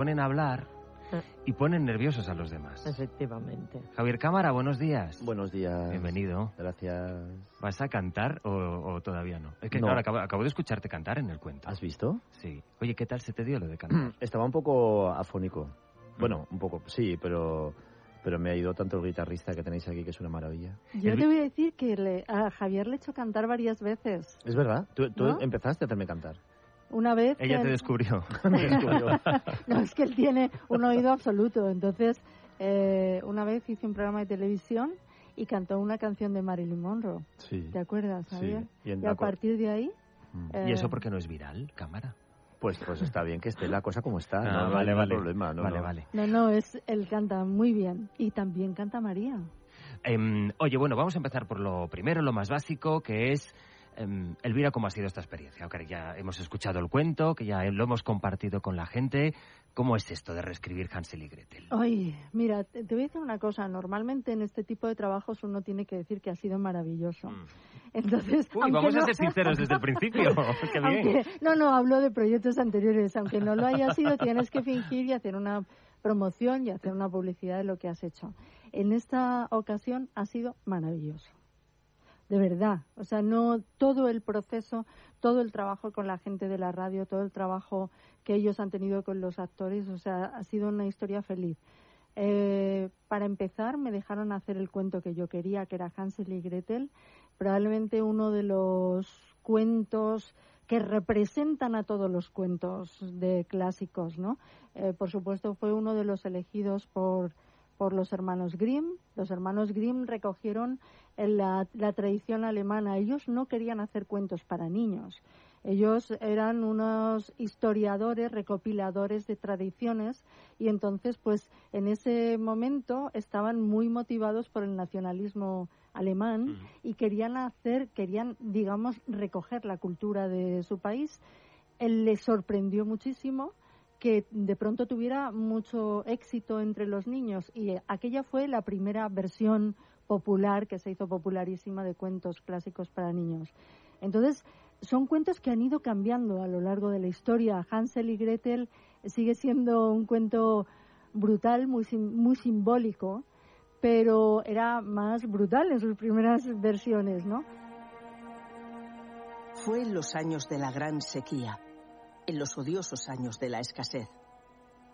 ponen a hablar Ah. y ponen nerviosos a los demás. Efectivamente. Javier Cámara, buenos días. Buenos días. Bienvenido. Gracias. ¿Vas a cantar o, o todavía no? Es que No. claro, acabo, acabo de escucharte cantar en el cuento. ¿Has visto? Sí. Oye, ¿qué tal se te dio lo de cantar? Estaba un poco afónico. Bueno, un poco, sí, pero, pero me ha ido tanto el guitarrista que tenéis aquí que es una maravilla. Yo te voy a decir que le- a Javier le he hecho cantar varias veces. Es verdad, tú, tú ¿No? empezaste a hacerme cantar. Una vez... Ella que- te descubrió. Me descubrió. no, es que él tiene un oído absoluto. Entonces, eh, una vez hice un programa de televisión y cantó una canción de Marilyn Monroe. Sí. ¿Te acuerdas, Sí, Javier? y Y a partir de ahí... Mm. eh, ¿Y eso por qué no es viral, Cámara? Pues, pues está bien que esté la cosa como está. Ah, no, no vale, hay vale. problema. no, vale, no. vale. No, no, es, él canta muy bien. Y también canta María. Em, oye, bueno, vamos a empezar por lo primero, lo más básico, que es... em, Elvira, ¿cómo ha sido esta experiencia? Ok, ya hemos escuchado el cuento, que ya lo hemos compartido con la gente. ¿Cómo es esto de reescribir Hansel y Gretel? Ay, mira, te, voy a decir una cosa. Normalmente en este tipo de trabajos uno tiene que decir que ha sido maravilloso. Mm. Entonces, Uy, vamos a no- ser sinceros desde el principio. Qué bien. aunque- no, no, hablo de proyectos anteriores. Aunque no lo haya sido, tienes que fingir y hacer una promoción y hacer una publicidad de lo que has hecho. En esta ocasión ha sido maravilloso. De verdad. O sea, no todo el proceso, todo el trabajo con la gente de la radio, todo el trabajo que ellos han tenido con los actores, o sea, ha sido una historia feliz. Eh, para empezar, me dejaron hacer el cuento que yo quería, que era Hansel y Gretel, probablemente uno de los cuentos que representan a todos los cuentos de clásicos, ¿no? Eh, por supuesto, fue uno de los elegidos por, por los hermanos Grimm. Los hermanos Grimm recogieron la, la tradición alemana. Ellos no querían hacer cuentos para niños. Ellos eran unos historiadores, recopiladores de tradiciones y entonces, pues, en ese momento estaban muy motivados por el nacionalismo alemán y querían hacer, querían, digamos, recoger la cultura de su país. Él les sorprendió muchísimo que de pronto tuviera mucho éxito entre los niños y eh, aquella fue la primera versión popular que se hizo popularísima de cuentos clásicos para niños. Entonces, son cuentos que han ido cambiando a lo largo de la historia. Hansel y Gretel sigue siendo un cuento brutal, muy, muy simbólico, pero era más brutal en sus primeras versiones, ¿no? Fue en los años de la gran sequía, en los odiosos años de la escasez.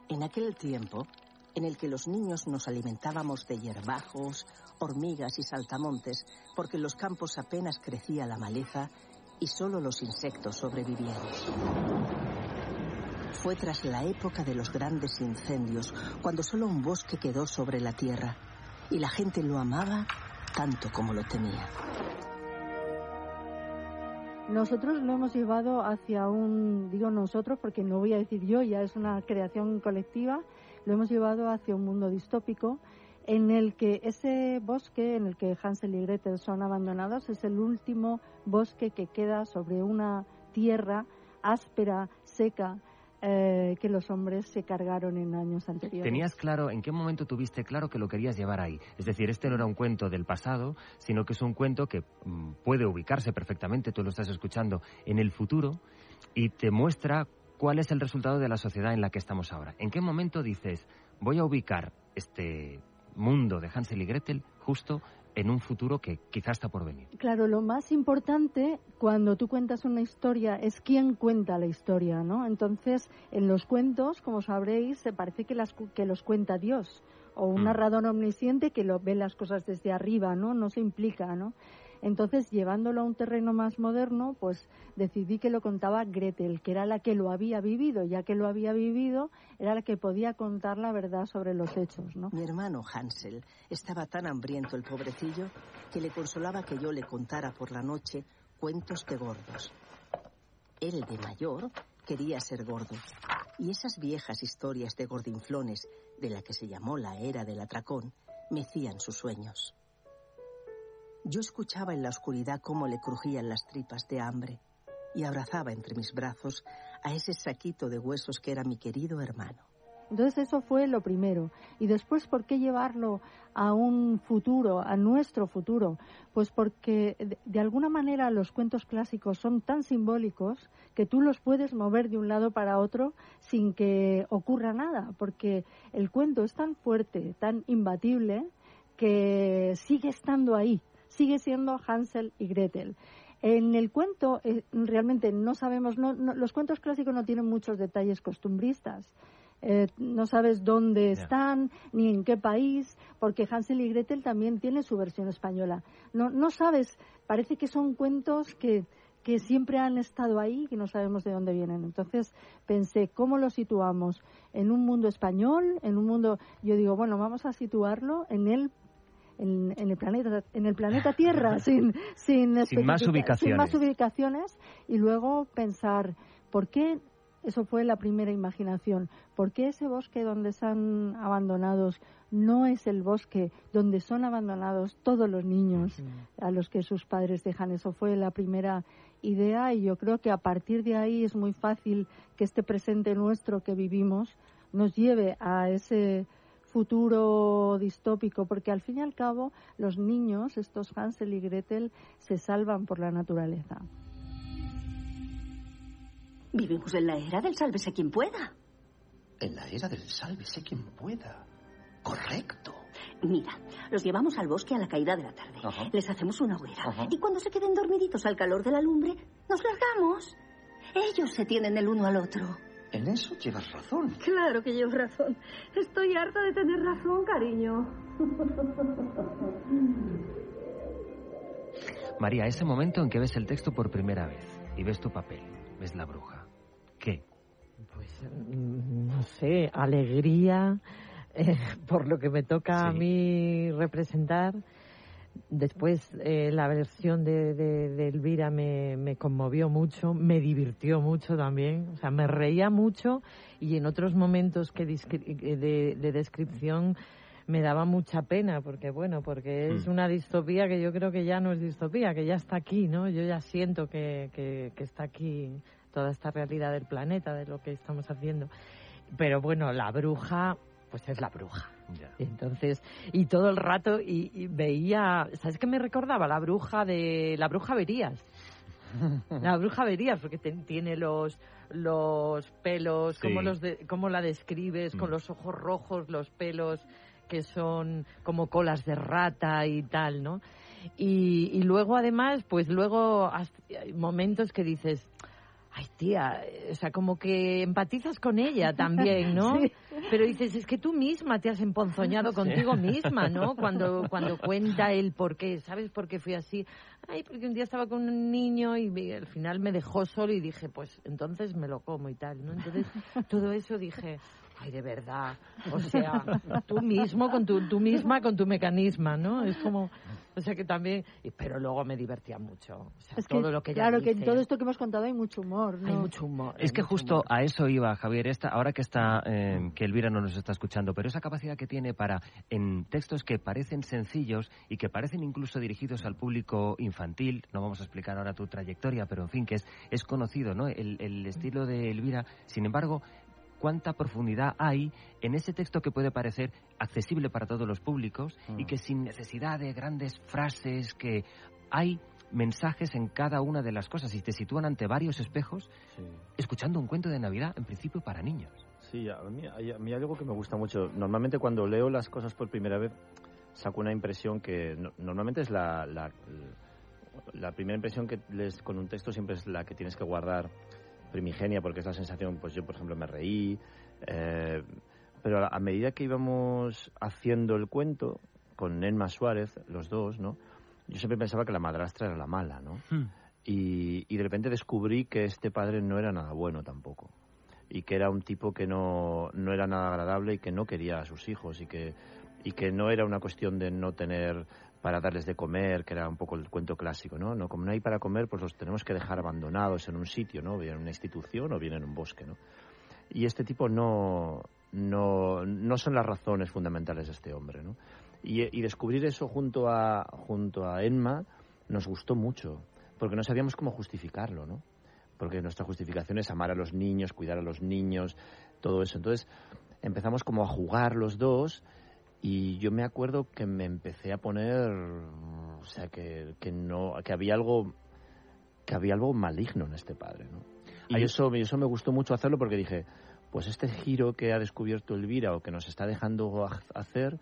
En aquel tiempo en el que los niños nos alimentábamos de hierbajos, hormigas y saltamontes, porque en los campos apenas crecía la maleza y solo los insectos sobrevivían. Fue tras la época de los grandes incendios, cuando solo un bosque quedó sobre la tierra, y la gente lo amaba tanto como lo temía. Nosotros lo hemos llevado hacia un, digo nosotros porque no voy a decir yo, ya es una creación colectiva, lo hemos llevado hacia un mundo distópico en el que ese bosque en el que Hansel y Gretel son abandonados es el último bosque que queda sobre una tierra áspera, seca, eh, que los hombres se cargaron en años anteriores. ¿Tenías claro, en qué momento tuviste claro que lo querías llevar ahí? Es decir, este no era un cuento del pasado, sino que es un cuento que mm, puede ubicarse perfectamente, tú lo estás escuchando, en el futuro y te muestra cuál es el resultado de la sociedad en la que estamos ahora. ¿En qué momento dices, voy a ubicar este mundo de Hansel y Gretel justo en un futuro que quizás está por venir? Claro, lo más importante cuando tú cuentas una historia es quién cuenta la historia, ¿no? Entonces, en los cuentos, como sabréis, se parece que, las, que los cuenta Dios o un Mm. narrador omnisciente que lo ve las cosas desde arriba, ¿no? No se implica, ¿no? Entonces, llevándolo a un terreno más moderno, pues decidí que lo contaba Gretel, que era la que lo había vivido, ya que lo había vivido, era la que podía contar la verdad sobre los hechos, ¿no? Mi hermano Hansel estaba tan hambriento el pobrecillo que le consolaba que yo le contara por la noche cuentos de gordos. Él de mayor quería ser gordo y esas viejas historias de gordinflones de la que se llamó la era del atracón mecían sus sueños. Yo escuchaba en la oscuridad cómo le crujían las tripas de hambre y abrazaba entre mis brazos a ese saquito de huesos que era mi querido hermano. Entonces eso fue lo primero. Y después, ¿por qué llevarlo a un futuro, a nuestro futuro? Pues porque de alguna manera los cuentos clásicos son tan simbólicos que tú los puedes mover de un lado para otro sin que ocurra nada, porque el cuento es tan fuerte, tan imbatible, que sigue estando ahí, sigue siendo Hansel y Gretel. En el cuento eh, realmente no sabemos, los cuentos clásicos no tienen muchos detalles costumbristas. Eh, no sabes dónde están ni en qué país, porque Hansel y Gretel también tiene su versión española. No, no sabes, parece que son cuentos que, que siempre han estado ahí y no sabemos de dónde vienen. Entonces pensé, ¿cómo lo situamos? ¿En un mundo español? ¿En un mundo.? Yo digo, bueno, vamos a situarlo en el en, el planeta en el planeta Tierra sin sin, sin más ubicaciones sin más ubicaciones y luego pensar por qué eso fue la primera imaginación. ¿Por qué ese bosque donde están abandonados no es el bosque donde son abandonados todos los niños a los que sus padres dejan? Eso fue la primera idea y yo creo que a partir de ahí es muy fácil que este presente nuestro que vivimos nos lleve a ese futuro distópico, porque al fin y al cabo los niños, estos Hansel y Gretel, se salvan por la naturaleza. Vivimos en la era del sálvese quien pueda. En la era del sálvese quien pueda. Correcto. Mira, los llevamos al bosque a la caída de la tarde. Les hacemos una hoguera. Y cuando se queden dormiditos al calor de la lumbre, nos largamos. Ellos se tienen el uno al otro. En eso llevas razón. Claro que llevo razón. Estoy harta de tener razón, cariño. María, ese momento en que ves el texto por primera vez y ves tu papel, ves la bruja, ¿Qué? Pues mm, no sé, alegría eh, por lo que me toca a mí representar. Después eh, la versión de, Elvira me, me, conmovió mucho, me divirtió mucho también, o sea, me reía mucho y en otros momentos que de, descripción me daba mucha pena porque bueno porque es mm. una distopía que yo creo que ya no es distopía que ya está aquí no yo ya siento que, que, que está aquí toda esta realidad del planeta, de lo que estamos haciendo. Pero bueno, la bruja, pues es la bruja. Entonces, y todo el rato, y, veía, ¿sabes qué me recordaba? La bruja de, la bruja Verías. La bruja Verías, porque tiene los, los pelos, ¿cómo, los cómo la describes, con mm. los ojos rojos, los pelos que son como colas de rata y tal, ¿no? Y, y luego, además, pues luego hay momentos que dices, ay tía, o sea, como que empatizas con ella también, ¿no? Pero dices, es que tú misma te has emponzoñado contigo misma, ¿no? Cuando, cuando cuenta el por qué, ¿sabes por qué fui así? Ay, porque un día estaba con un niño y al final me dejó solo y dije, pues entonces me lo como y tal, ¿no? Entonces, todo eso dije, ay, de verdad, o sea, tú mismo, con tu, tú misma, con tu mecanismo, ¿no? Es como, o sea que también, pero luego me divertía mucho, o sea, todo lo que Claro, que en todo esto que hemos contado hay mucho humor, ¿no? Hay mucho humor. Es que justo a eso iba, Javier, esta, ahora que está, eh, que Elvira no nos está escuchando, pero esa capacidad que tiene para, en textos que parecen sencillos y que parecen incluso dirigidos al público infantil, no vamos a explicar ahora tu trayectoria, pero en fin, que es, es conocido, ¿no? El, el estilo de Elvira, sin embargo, cuánta profundidad hay en ese texto que puede parecer accesible para todos los públicos y mm. que sin necesidad de grandes frases, que hay mensajes en cada una de las cosas y te sitúan ante varios espejos escuchando un cuento de Navidad, en principio para niños. Sí, a mí, hay algo que me gusta mucho. Normalmente cuando leo las cosas por primera vez saco una impresión que normalmente es la, la, la primera impresión que lees con un texto siempre es la que tienes que guardar primigenia, porque es la sensación, pues yo por ejemplo me reí, eh, pero a, medida que íbamos haciendo el cuento, con Enma Suárez, los dos, ¿no? Yo siempre pensaba que la madrastra era la mala, ¿no? Hmm. Y, y de repente descubrí que este padre no era nada bueno tampoco. Y que era un tipo que no, no era nada agradable y que no quería a sus hijos y que, y que no era una cuestión de no tener para darles de comer, que era un poco el cuento clásico, ¿no? no como no hay para comer, pues los tenemos que dejar abandonados en un sitio, ¿no? Bien en una institución o bien en un bosque, ¿no? Y este tipo no, no, no son las razones fundamentales de este hombre, ¿no? Y, y descubrir eso junto a, junto a Enma nos gustó mucho, porque no sabíamos cómo justificarlo, ¿no? Porque nuestra justificación es amar a los niños, cuidar a los niños, todo eso. Entonces, empezamos como a jugar los dos y yo me acuerdo que me empecé a poner, o sea, que, que no, que había algo, que había algo maligno en este padre, ¿no? Y eso, eso me gustó mucho hacerlo porque dije, pues este giro que ha descubierto Elvira o que nos está dejando hacer,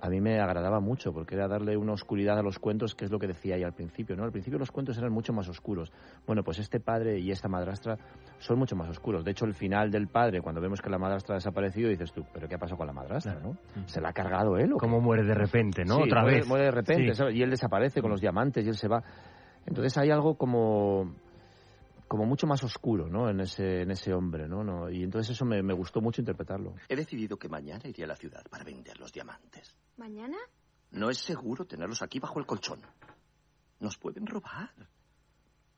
a mí me agradaba mucho porque era darle una oscuridad a los cuentos, que es lo que decía ahí al principio, ¿no? Al principio los cuentos eran mucho más oscuros. Bueno, pues este padre y esta madrastra son mucho más oscuros. De hecho, el final del padre, cuando vemos que la madrastra ha desaparecido, dices tú, ¿pero qué ha pasado con la madrastra, no? ¿Se la ha cargado él o ¿Cómo muere de repente, no? Otra muere, vez. Muere de repente y él desaparece con los diamantes y él se va. Entonces hay algo como como mucho más oscuro ¿no? en, ese, en ese hombre. ¿no? ¿no? Y entonces eso me, me, gustó mucho interpretarlo. He decidido que mañana iré a la ciudad para vender los diamantes. ¿Mañana? No es seguro tenerlos aquí bajo el colchón. Nos pueden robar.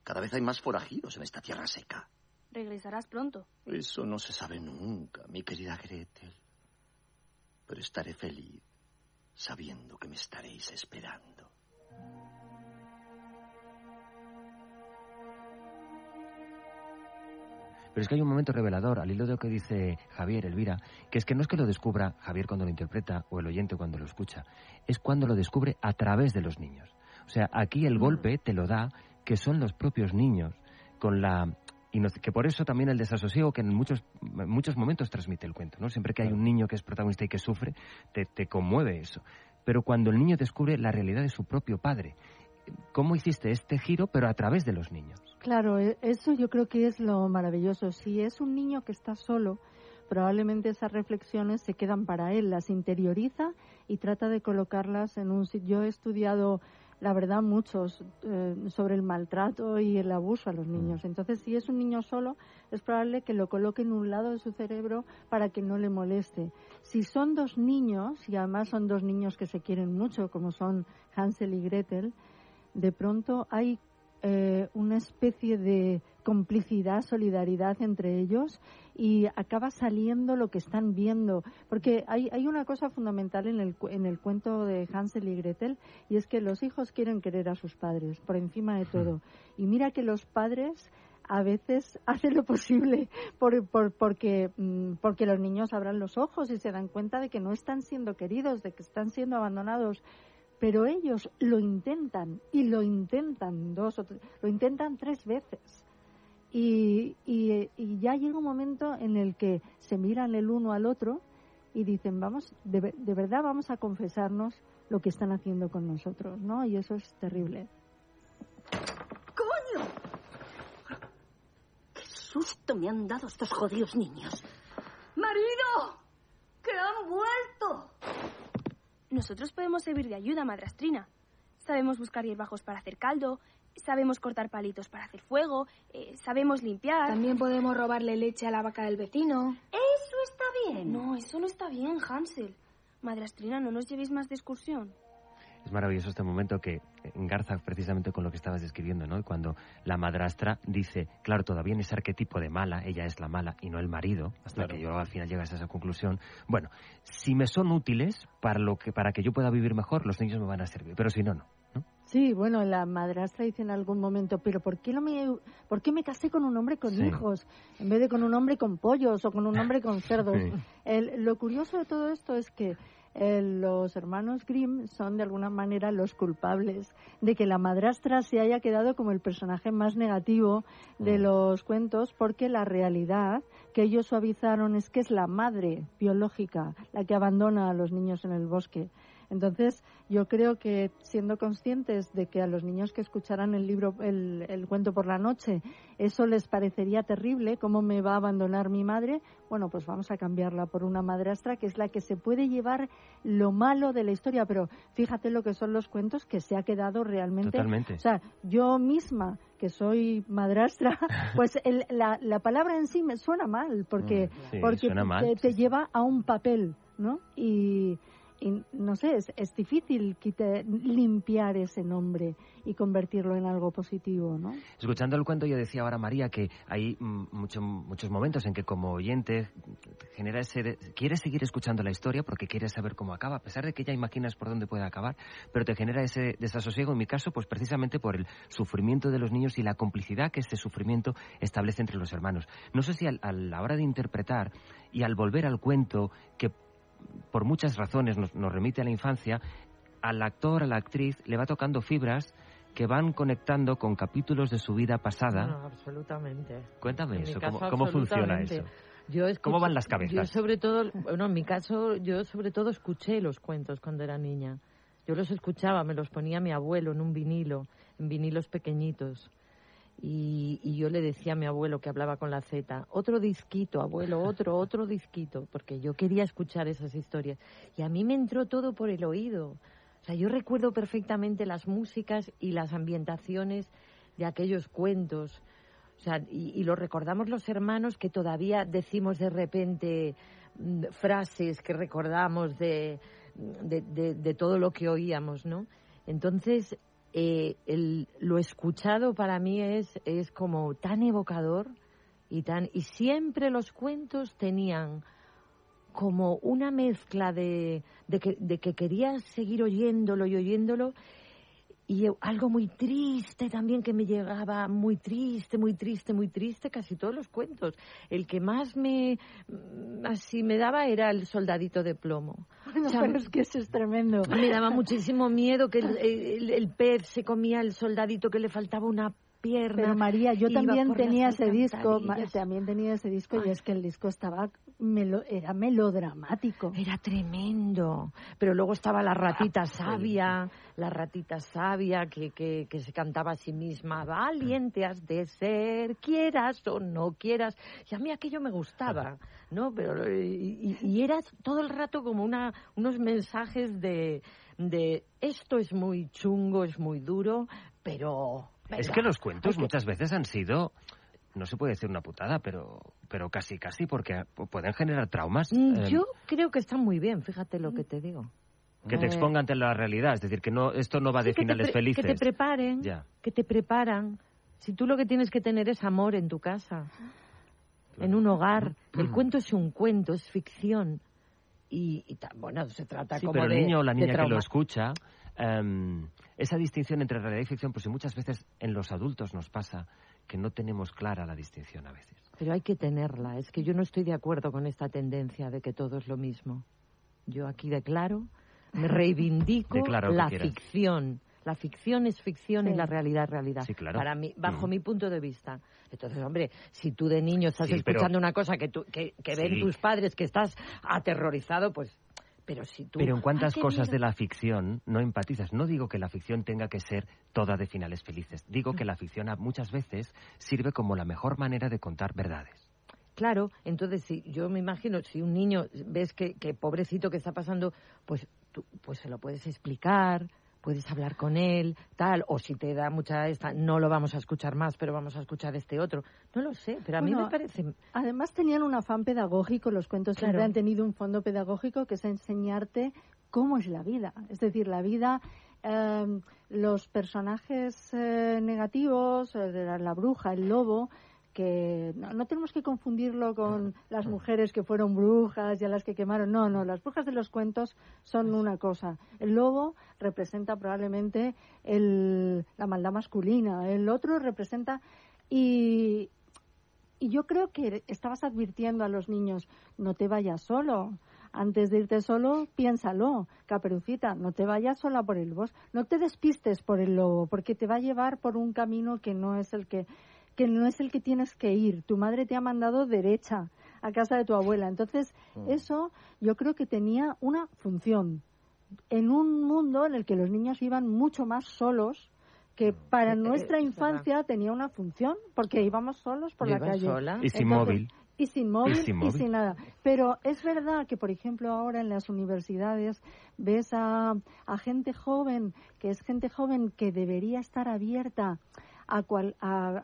Cada vez hay más forajidos en esta tierra seca. Regresarás pronto. Eso no se sabe nunca, mi querida Gretel. Pero estaré feliz sabiendo que me estaréis esperando. Pero es que hay un momento revelador, al hilo de lo que dice Javier, Elvira, que es que no es que lo descubra Javier cuando lo interpreta o el oyente cuando lo escucha, es cuando lo descubre a través de los niños. O sea, aquí el mm. golpe te lo da que son los propios niños, con la que por eso también el desasosiego que en muchos, muchos momentos transmite el cuento, ¿no? Siempre que hay un niño que es protagonista y que sufre, te, te conmueve eso. Pero cuando el niño descubre la realidad de su propio padre, ¿cómo hiciste este giro pero a través de los niños? Claro, e, eso yo creo que es lo maravilloso. Si es un niño que está solo, probablemente esas reflexiones se quedan para él, las interioriza y trata de colocarlas en un sitio. Yo he estudiado, la verdad, muchos eh, sobre el maltrato y el abuso a los niños. Mm. Entonces, si es un niño solo, es probable que lo coloque en un lado de su cerebro para que no le moleste. Si son dos niños, y además son dos niños que se quieren mucho, como son Hansel y Gretel, de pronto hay eh, una especie de complicidad, solidaridad entre ellos y acaba saliendo lo que están viendo. Porque hay, hay una cosa fundamental en el, en el cuento de Hansel y Gretel y es que los hijos quieren querer a sus padres por encima de todo. Y mira que los padres a veces hacen lo posible por, por, porque, mm, porque los niños abran los ojos y se dan cuenta de que no están siendo queridos, de que están siendo abandonados pero ellos lo intentan y lo intentan dos o tres, lo intentan tres veces. Y, y, ya llega un momento en el que se miran el uno al otro y dicen, vamos, de, de verdad vamos a confesarnos lo que están haciendo con nosotros, ¿no? Y eso es terrible. ¡Coño! ¡Qué susto me han dado estos jodidos niños! ¡Marido! ¡Que han vuelto! Nosotros podemos servir de ayuda, madrastrina. Sabemos buscar hierbajos para hacer caldo, sabemos cortar palitos para hacer fuego, eh, sabemos limpiar. También podemos robarle leche a la vaca del vecino. Eso está bien. No, eso no está bien, Hansel. Madrastrina, no nos llevéis más de excursión. Es maravilloso este momento que engarza precisamente con lo que estabas describiendo, ¿no? Cuando la madrastra dice, claro, todavía en ese arquetipo de mala, ella es la mala y no el marido, hasta que yo al final llegas a esa conclusión. Bueno, si me son útiles para lo que para que yo pueda vivir mejor, los niños me van a servir, pero si no, no. Sí, bueno, la madrastra dice en algún momento, pero ¿por qué, no me, ¿por qué me casé con un hombre con hijos en vez de con un hombre con pollos o con un hombre con cerdos? lo curioso de todo esto es que eh, los hermanos Grimm son de alguna manera los culpables de que la madrastra se haya quedado como el personaje más negativo de mm. los cuentos porque la realidad que ellos suavizaron es que es la madre biológica la que abandona a los niños en el bosque. Entonces, yo creo que siendo conscientes de que a los niños que escucharan el libro, el, cuento por la noche, eso les parecería terrible, ¿cómo me va a abandonar mi madre? Bueno, pues vamos a cambiarla por una madrastra que es la que se puede llevar lo malo de la historia, pero fíjate lo que son los cuentos que se ha quedado realmente. Totalmente. O sea, yo misma, que soy madrastra, pues la, la, palabra en sí me suena mal, porque, porque te, te lleva a un papel, ¿no? Y y no sé, es, es difícil limpiar ese nombre y convertirlo en algo positivo, ¿no? Escuchando el cuento, yo decía ahora, María, que hay mucho, muchos momentos en que como oyente genera ese... quieres seguir escuchando la historia porque quieres saber cómo acaba, a pesar de que ya imaginas por dónde puede acabar, pero te genera ese desasosiego, en mi caso, pues precisamente por el sufrimiento de los niños y la complicidad que ese sufrimiento establece entre los hermanos. No sé si a la hora de interpretar y al volver al cuento, que por muchas razones nos, remite a la infancia, al actor, a la actriz, le va tocando fibras que van conectando con capítulos de su vida pasada. No, absolutamente. Cuéntame eso, ¿cómo, funciona eso? ¿Cómo van las cabezas? Yo sobre todo, bueno, en mi caso, yo sobre todo escuché los cuentos cuando era niña. Yo los escuchaba, me los ponía mi abuelo en un vinilo, en vinilos pequeñitos. Y, yo le decía a mi abuelo que hablaba con la Z, otro disquito, abuelo, otro, otro disquito, porque yo quería escuchar esas historias. Y a mí me entró todo por el oído. O sea, yo recuerdo perfectamente las músicas y las ambientaciones de aquellos cuentos. O sea, y, lo recordamos los hermanos que todavía decimos de repente mm, frases que recordamos de, de todo lo que oíamos, ¿no? Entonces, eh, el, lo escuchado para mí es, es como tan evocador y tan y siempre los cuentos tenían como una mezcla de, de, que, de que quería seguir oyéndolo y oyéndolo y algo muy triste también que me llegaba, muy triste, muy triste, muy triste, casi todos los cuentos. El que más me, mm, así me daba era el soldadito de plomo. Bueno, es que eso es tremendo. Me daba muchísimo miedo que el, el pez se comía el soldadito que le faltaba una pero María, yo también tenía ese disco, también tenía ese disco y es que el disco estaba era melodramático. Era tremendo. Pero luego estaba la ratita ah, sabia, la ratita sabia que, que, que se cantaba a sí misma, valiente has de ser, quieras o no quieras. Y a mí aquello me gustaba, ¿no? Pero, y, y era todo el rato como una, unos mensajes de, de esto es muy chungo, es muy duro, pero es que los cuentos muchas veces han sido no se puede decir una putada, pero, pero casi, casi, porque pueden generar traumas. Eh, yo creo que están muy bien, fíjate lo que te digo. Que te expongan ante la realidad, es decir, que no esto no va de finales felices. Que te preparen, que te preparan. Si tú lo que tienes que tener es amor en tu casa, en un hogar. El cuento es un cuento, es ficción. Y, bueno, se trata como pero el niño o la niña que lo escucha Em, esa distinción entre realidad y ficción, pues muchas veces en los adultos nos pasa que no tenemos clara la distinción a veces. Pero hay que tenerla. Es que yo no estoy de acuerdo con esta tendencia de que todo es lo mismo. Yo aquí declaro, me reivindico la ficción. La ficción es ficción y la realidad es realidad. Para mí, bajo mi punto de vista. Entonces, hombre, si tú de niño estás escuchando una cosa que, que, ven tus padres, que estás aterrorizado, pues pero en cuántas cosas de la ficción no empatizas. No digo que la ficción tenga que ser toda de finales felices. Digo que la ficción muchas veces sirve como la mejor manera de contar verdades. Claro, entonces si yo me imagino, si un niño ves que, que pobrecito que está pasando, pues, tú, pues se lo puedes explicar, puedes hablar con él, tal, o si te da mucha esta, no lo vamos a escuchar más, pero vamos a escuchar este otro. No lo sé, pero a mí me parece. Además tenían un afán pedagógico, los cuentos siempre han tenido un fondo pedagógico que es enseñarte cómo es la vida. Es decir, la vida, em, los personajes eh, negativos, eh, la bruja, el lobo, que no, tenemos que confundirlo con las mujeres que fueron brujas y a las que quemaron. No, no, las brujas de los cuentos son una cosa. El lobo representa probablemente el, la maldad masculina, el otro representa... Y, y yo creo que estabas advirtiendo a los niños, no te vayas solo. Antes de irte solo, piénsalo. Caperucita, no te vayas sola por el bosque. No te despistes por el lobo, porque te va a llevar por un camino que no es el que que no es el que tienes que ir. Tu madre te ha mandado derecha a casa de tu abuela. Entonces, mm. eso yo creo que tenía una función. En un mundo en el que los niños iban mucho más solos, que mm. para eh, nuestra infancia tenía una función, porque íbamos solos por la calle. Y sin móvil. Y sin móvil, y sin nada. Pero es verdad que, por ejemplo, ahora en las universidades ves a, a gente joven, que es gente joven que debería estar abierta a,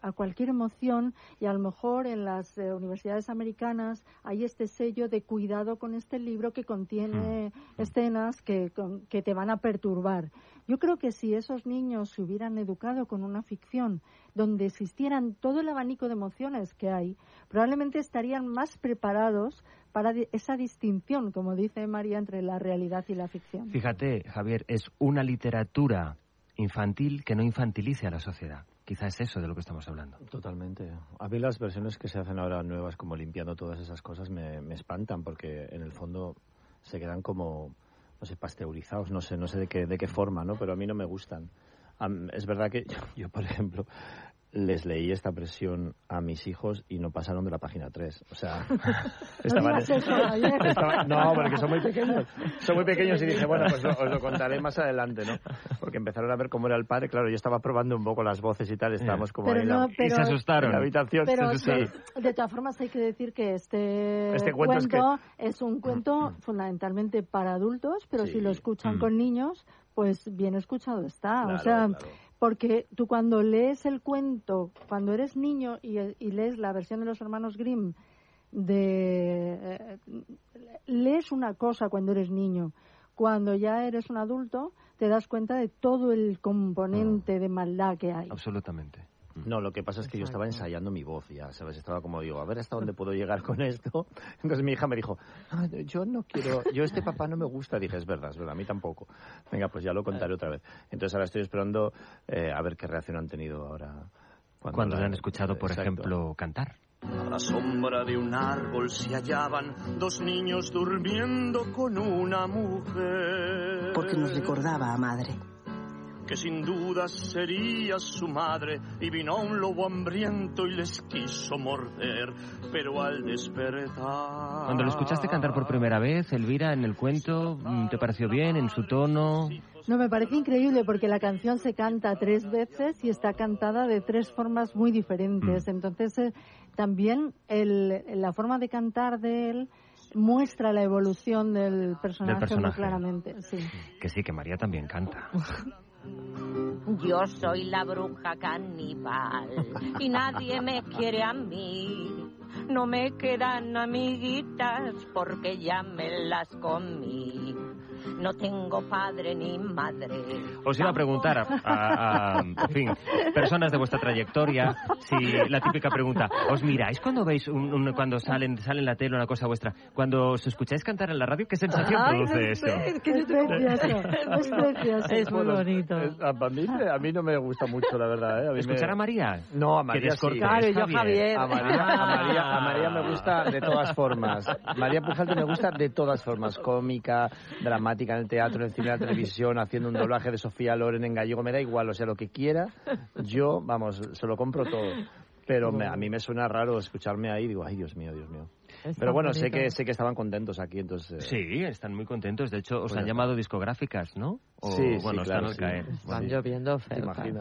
a, cualquier emoción y a lo mejor en las eh, universidades americanas hay este sello de cuidado con este libro que contiene hmm. escenas que, que te van a perturbar. Yo creo que si esos niños se hubieran educado con una ficción donde existieran todo el abanico de emociones que hay, probablemente estarían más preparados para esa distinción, como dice María, entre la realidad y la ficción. Fíjate, Javier, es una literatura infantil que no infantilice a la sociedad. Quizá es eso de lo que estamos hablando. Totalmente. A mí las versiones que se hacen ahora nuevas, como limpiando todas esas cosas, me, espantan porque en el fondo se quedan como, no sé, pasteurizados, no sé, no sé de qué, de qué forma, ¿no? Pero a mí no me gustan. es verdad que yo, por ejemplo, les leí esta presión a mis hijos y no pasaron de la página 3. O sea, estaban, no, porque son muy pequeños. Son muy pequeños y dije, bueno, pues os lo contaré más adelante, ¿no? Porque empezaron a ver cómo era el padre. Claro, yo estaba probando un poco las voces y tal, estábamos como ahí la, y se asustaron. en la habitación. Pero de todas formas hay que decir que este, este cuento, es, un cuento fundamentalmente para adultos, pero si lo escuchan mm. con niños, pues bien escuchado está. o sea, porque tú cuando lees el cuento, cuando eres niño y, lees la versión de los hermanos Grimm, de, eh, lees una cosa cuando eres niño. Cuando ya eres un adulto, te das cuenta de todo el componente ah. de maldad que hay. Absolutamente. No, lo que pasa es que yo estaba ensayando mi voz ya, ¿sabes? Estaba como digo, a ver hasta dónde puedo llegar con esto. Entonces mi hija me dijo, ah, yo no quiero, yo este papá no me gusta. Dije, es verdad, es verdad, a mí tampoco. Venga, pues ya lo contaré otra vez. Entonces ahora estoy esperando eh, a ver qué reacción han tenido ahora. Cuando, cuando han escuchado, por ejemplo, cantar. A la sombra de un árbol se hallaban dos niños durmiendo con una mujer. Porque nos recordaba a madre que sin duda sería su madre, y vino un lobo hambriento y les quiso morder, pero al despertar... Cuando lo escuchaste cantar por primera vez, Elvira, en el cuento, ¿te pareció bien, en su tono? No, me parece increíble porque la canción se canta tres veces y está cantada de tres formas muy diferentes. Mm. Entonces, eh, también el, la forma de cantar de él muestra la evolución del personaje, muy claramente. Sí. Que sí, que María también canta. Yo soy la bruja caníbal y nadie me quiere a mí. No me quedan amiguitas porque ya me las comí no tengo padre ni madre. Os iba a preguntar, a, en fin, personas de vuestra trayectoria, si la típica pregunta, ¿os miráis cuando veis, un, cuando salen, sale en la tele una cosa vuestra? Cuando os escucháis cantar en la radio, ¿qué sensación produce eso? Es, precioso, es muy bonito. a, mí, a, mí, no me gusta mucho, la verdad. ¿eh? A ¿Escuchar a María? No, a María sí. Claro, yo Javier. A María, a, María, a María me gusta de todas formas. María Pujalte me gusta de todas formas, cómica, dramática, en el teatro, en el cine, en la televisión, haciendo un doblaje de Sofía Loren en gallego, me da igual, o sea, lo que quiera, yo, vamos, se lo compro todo. Pero a mí me suena raro escucharme ahí y digo, ay, Dios mío, Dios mío. Pero bueno, sé que, sé que estaban contentos aquí, entonces... Eh, sí, están muy contentos. De hecho, os han llamado discográficas, ¿no? sí, bueno, están al caer. Están lloviendo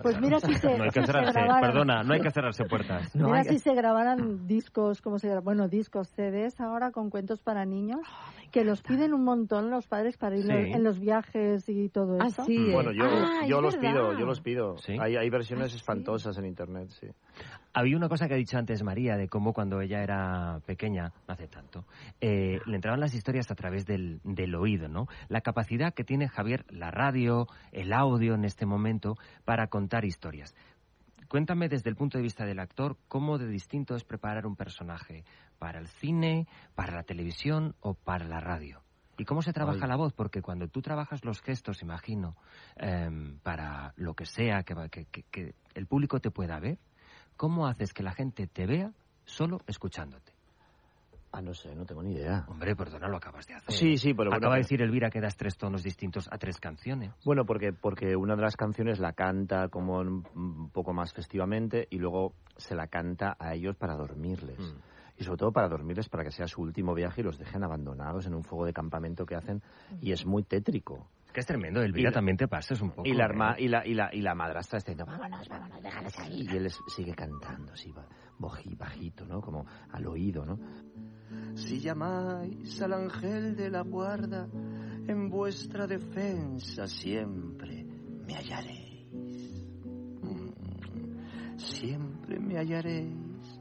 Pues mira si se, no hay que cerrarse, perdona, no hay que cerrarse puertas. mira si se grabaran discos, como se bueno, discos, CDs ahora con cuentos para niños, ah, que los piden un montón los padres para ir en los viajes y todo ah, eso. Sí, bueno, yo, ah, yo los pido, yo los pido. Hay, hay versiones espantosas en internet, sí. Había una cosa que ha dicho antes María de cómo cuando ella era pequeña, no hace tanto, eh, le entraban las historias a través del, del, oído, ¿no? La capacidad que tiene Javier, la radio, el audio en este momento, para contar historias. Cuéntame desde el punto de vista del actor cómo de distinto es preparar un personaje para el cine, para la televisión o para la radio. ¿Y cómo se trabaja la voz? Porque cuando tú trabajas los gestos, imagino, em, para lo que sea que, que el público te pueda ver, ¿Cómo haces que la gente te vea solo escuchándote? Ah, no sé, no tengo ni idea. Hombre, perdona, lo acabas de hacer. Sí, sí, pero bueno. Acaba de decir Elvira que das tres tonos distintos a tres canciones. Bueno, porque, porque una de las canciones la canta como un poco más festivamente y luego se la canta a ellos para dormirles. Mm. Y sobre todo para dormirles para que sea su último viaje y los dejen abandonados en un fuego de campamento que hacen. Y es muy tétrico. Que es tremendo, Elvira también te pases un poco. Y la, ¿eh? y la, y la, y la madrastra está diciendo, vámonos, vámonos, déjales ahí. Y él sigue cantando, así, bajito, ¿no? Como al oído, ¿no? Si llamáis al ángel de la guarda, en vuestra defensa siempre me hallaréis. Mm. siempre me hallaréis.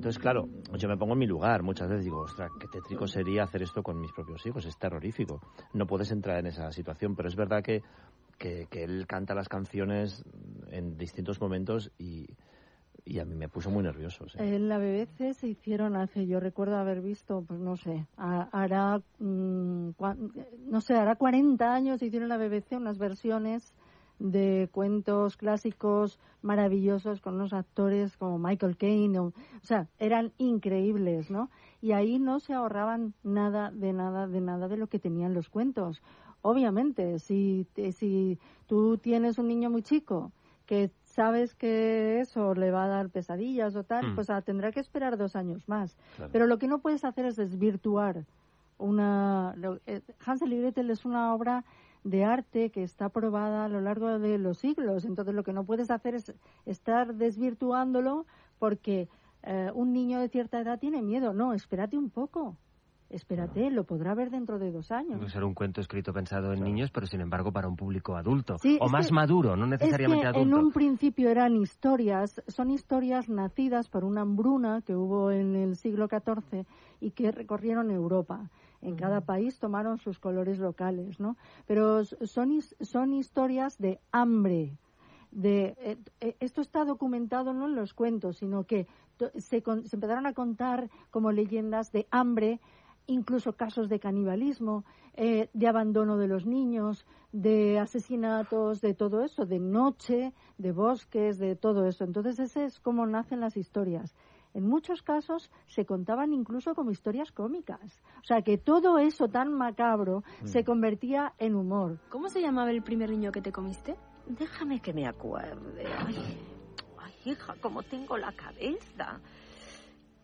Entonces, claro, yo me pongo en mi lugar. Muchas veces digo, ostras, qué tétrico sería hacer esto con mis propios hijos. Es terrorífico. No puedes entrar en esa situación, pero es verdad que, que, que él canta las canciones en distintos momentos y, y a mí me puso muy nervioso. Sí. En la BBC se hicieron hace, yo recuerdo haber visto, pues no sé, hará, mm, no sé, hará 40 años se hicieron en la BBC unas versiones de cuentos clásicos maravillosos con unos actores como Michael Caine, o, sea, eran increíbles, ¿no? Y ahí no se ahorraban nada, de nada, de nada de lo que tenían los cuentos. Obviamente, si, si tú tienes un niño muy chico que sabes que eso le va a dar pesadillas o tal, mm. pues ah, tendrá que esperar dos años más. Pero lo que no puedes hacer es desvirtuar una... Eh, Hansel y Gretel es una obra de arte que está probada a lo largo de los siglos. Entonces lo que no puedes hacer es estar desvirtuándolo porque eh, un niño de cierta edad tiene miedo. No, espérate un poco. Espérate, lo podrá ver dentro de dos años. Puede ser un cuento escrito pensado en niños, pero sin embargo para un público adulto. o más maduro, no necesariamente es adulto. En un principio eran historias, son historias nacidas por una hambruna que hubo en el siglo XIV y que recorrieron Europa. En cada país tomaron sus colores locales, ¿no? Pero son, son historias de hambre. De, eh, eh, esto está documentado no en los cuentos, sino que se, se empezaron a contar como leyendas de hambre incluso casos de canibalismo, eh, de abandono de los niños, de asesinatos, de todo eso, de noche, de bosques, de todo eso. Entonces, ese es cómo nacen las historias en muchos casos se contaban incluso como historias cómicas. O sea, que todo eso tan macabro mm. se convertía en humor. ¿Cómo se llamaba el primer niño que te comiste? Déjame que me acuerde. Ay, hija, cómo tengo la cabeza.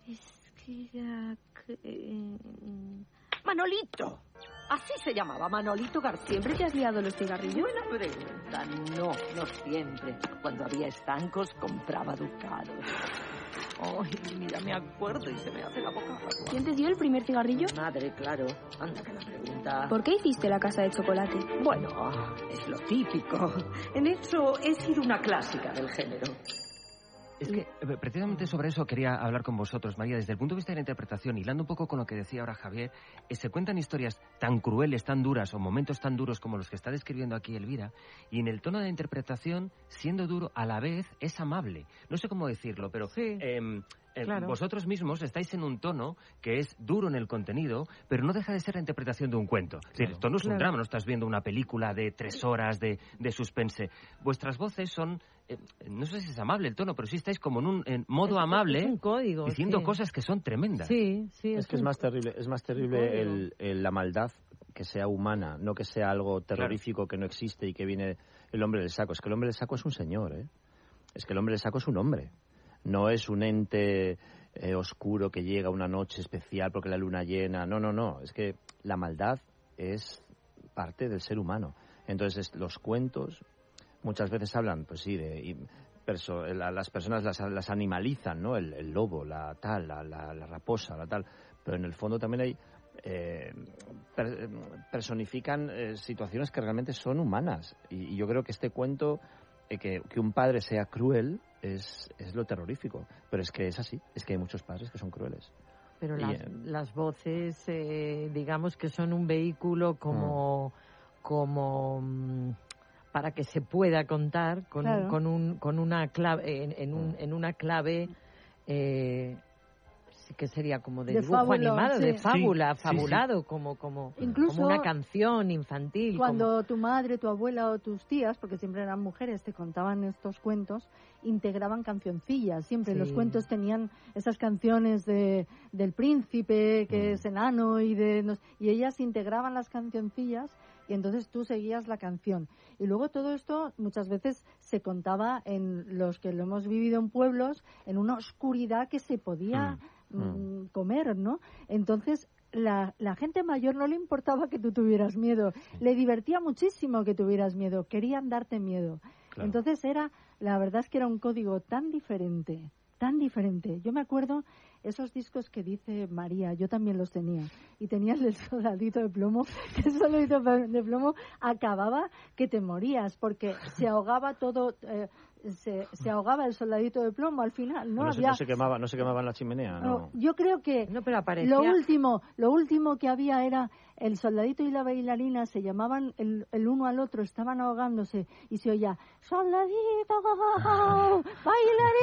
Es que era... Manolito. Así se llamaba, Manolito García. ¿Siempre te has liado los cigarrillos? Buena pregunta. No, no siempre. Cuando había estancos compraba ducados. Ay, mira, me acuerdo y se me hace la boca ¿Quién te dio el primer cigarrillo? Madre, claro. Anda que la pregunta. ¿Por qué hiciste la casa de chocolate? Bueno, es lo típico. En eso he sido una clásica del género. Es que eh, precisamente sobre eso quería hablar con vosotros, María. Desde el punto de vista de la interpretación, hilando un poco con lo que decía ahora Javier, eh, se cuentan historias tan crueles, tan duras, o momentos tan duros como los que está describiendo aquí Elvira, y en el tono de la interpretación, siendo duro, a la vez es amable. No sé cómo decirlo, pero em, eh, vosotros mismos estáis en un tono que es duro en el contenido, pero no deja de ser la interpretación de un cuento. Es decir, esto no es un drama, no estás viendo una película de tres horas de, de suspense. Vuestras voces son eh, no sé si es amable el tono, pero sí estáis como en un modo amable diciendo cosas que son tremendas. Sí, sí. Es, que es más terrible, es más terrible el, la maldad que sea humana, no que sea algo terrorífico que no existe y que viene el hombre del saco. Es que el hombre del saco es un señor, ¿eh? Es que el hombre del saco es un hombre. No es un ente eh, oscuro que llega una noche especial porque la luna llena. No, no, no. Es que la maldad es parte del ser humano. Entonces, los cuentos muchas veces hablan, pues sí, de las personas las, animalizan, ¿no? El, lobo, la tal, la, raposa, la tal, pero en el fondo también hay eh, personifican eh, situaciones que realmente son humanas y, yo creo que este cuento eh, que, un padre sea cruel es, es lo terrorífico, pero es que es así, es que hay muchos padres que son crueles. Pero las, voces, digamos que son un vehículo como, mm. como mm, para que se pueda contar con, con, un, con una clave, en, en, un, en una clave eh, que sería como de, dibujo animado, de fábula, fabulado, como, como, Incluso como una canción infantil. Cuando tu madre, tu abuela o tus tías, porque siempre eran mujeres, te contaban estos cuentos, integraban cancioncillas. Siempre los cuentos tenían esas canciones de, del príncipe, que mm. es enano, y, de, y ellas integraban las cancioncillas y entonces tú seguías la canción. Y luego todo esto muchas veces se contaba en los que lo hemos vivido en pueblos, en una oscuridad que se podía... Mm. Mm, mm. comer, ¿no? Entonces, la, la, gente mayor no le importaba que tú tuvieras miedo, le divertía muchísimo que tuvieras miedo, querían darte miedo. Entonces era, la verdad es que era un código tan diferente, tan diferente. Yo me acuerdo esos discos que dice María, yo también los tenía. Y tenías el soldadito de plomo, que el soldadito de plomo acababa que te morías, porque se ahogaba todo, eh, se, se, ahogaba el soldadito de plomo al final. No, había... no, se, quemaba, no se quemaba en la chimenea. No. yo creo que no, pero lo último, lo último que había era el soldadito y la bailarina se llamaban el, el uno al otro, estaban ahogándose y se oía soldadito, bailarina.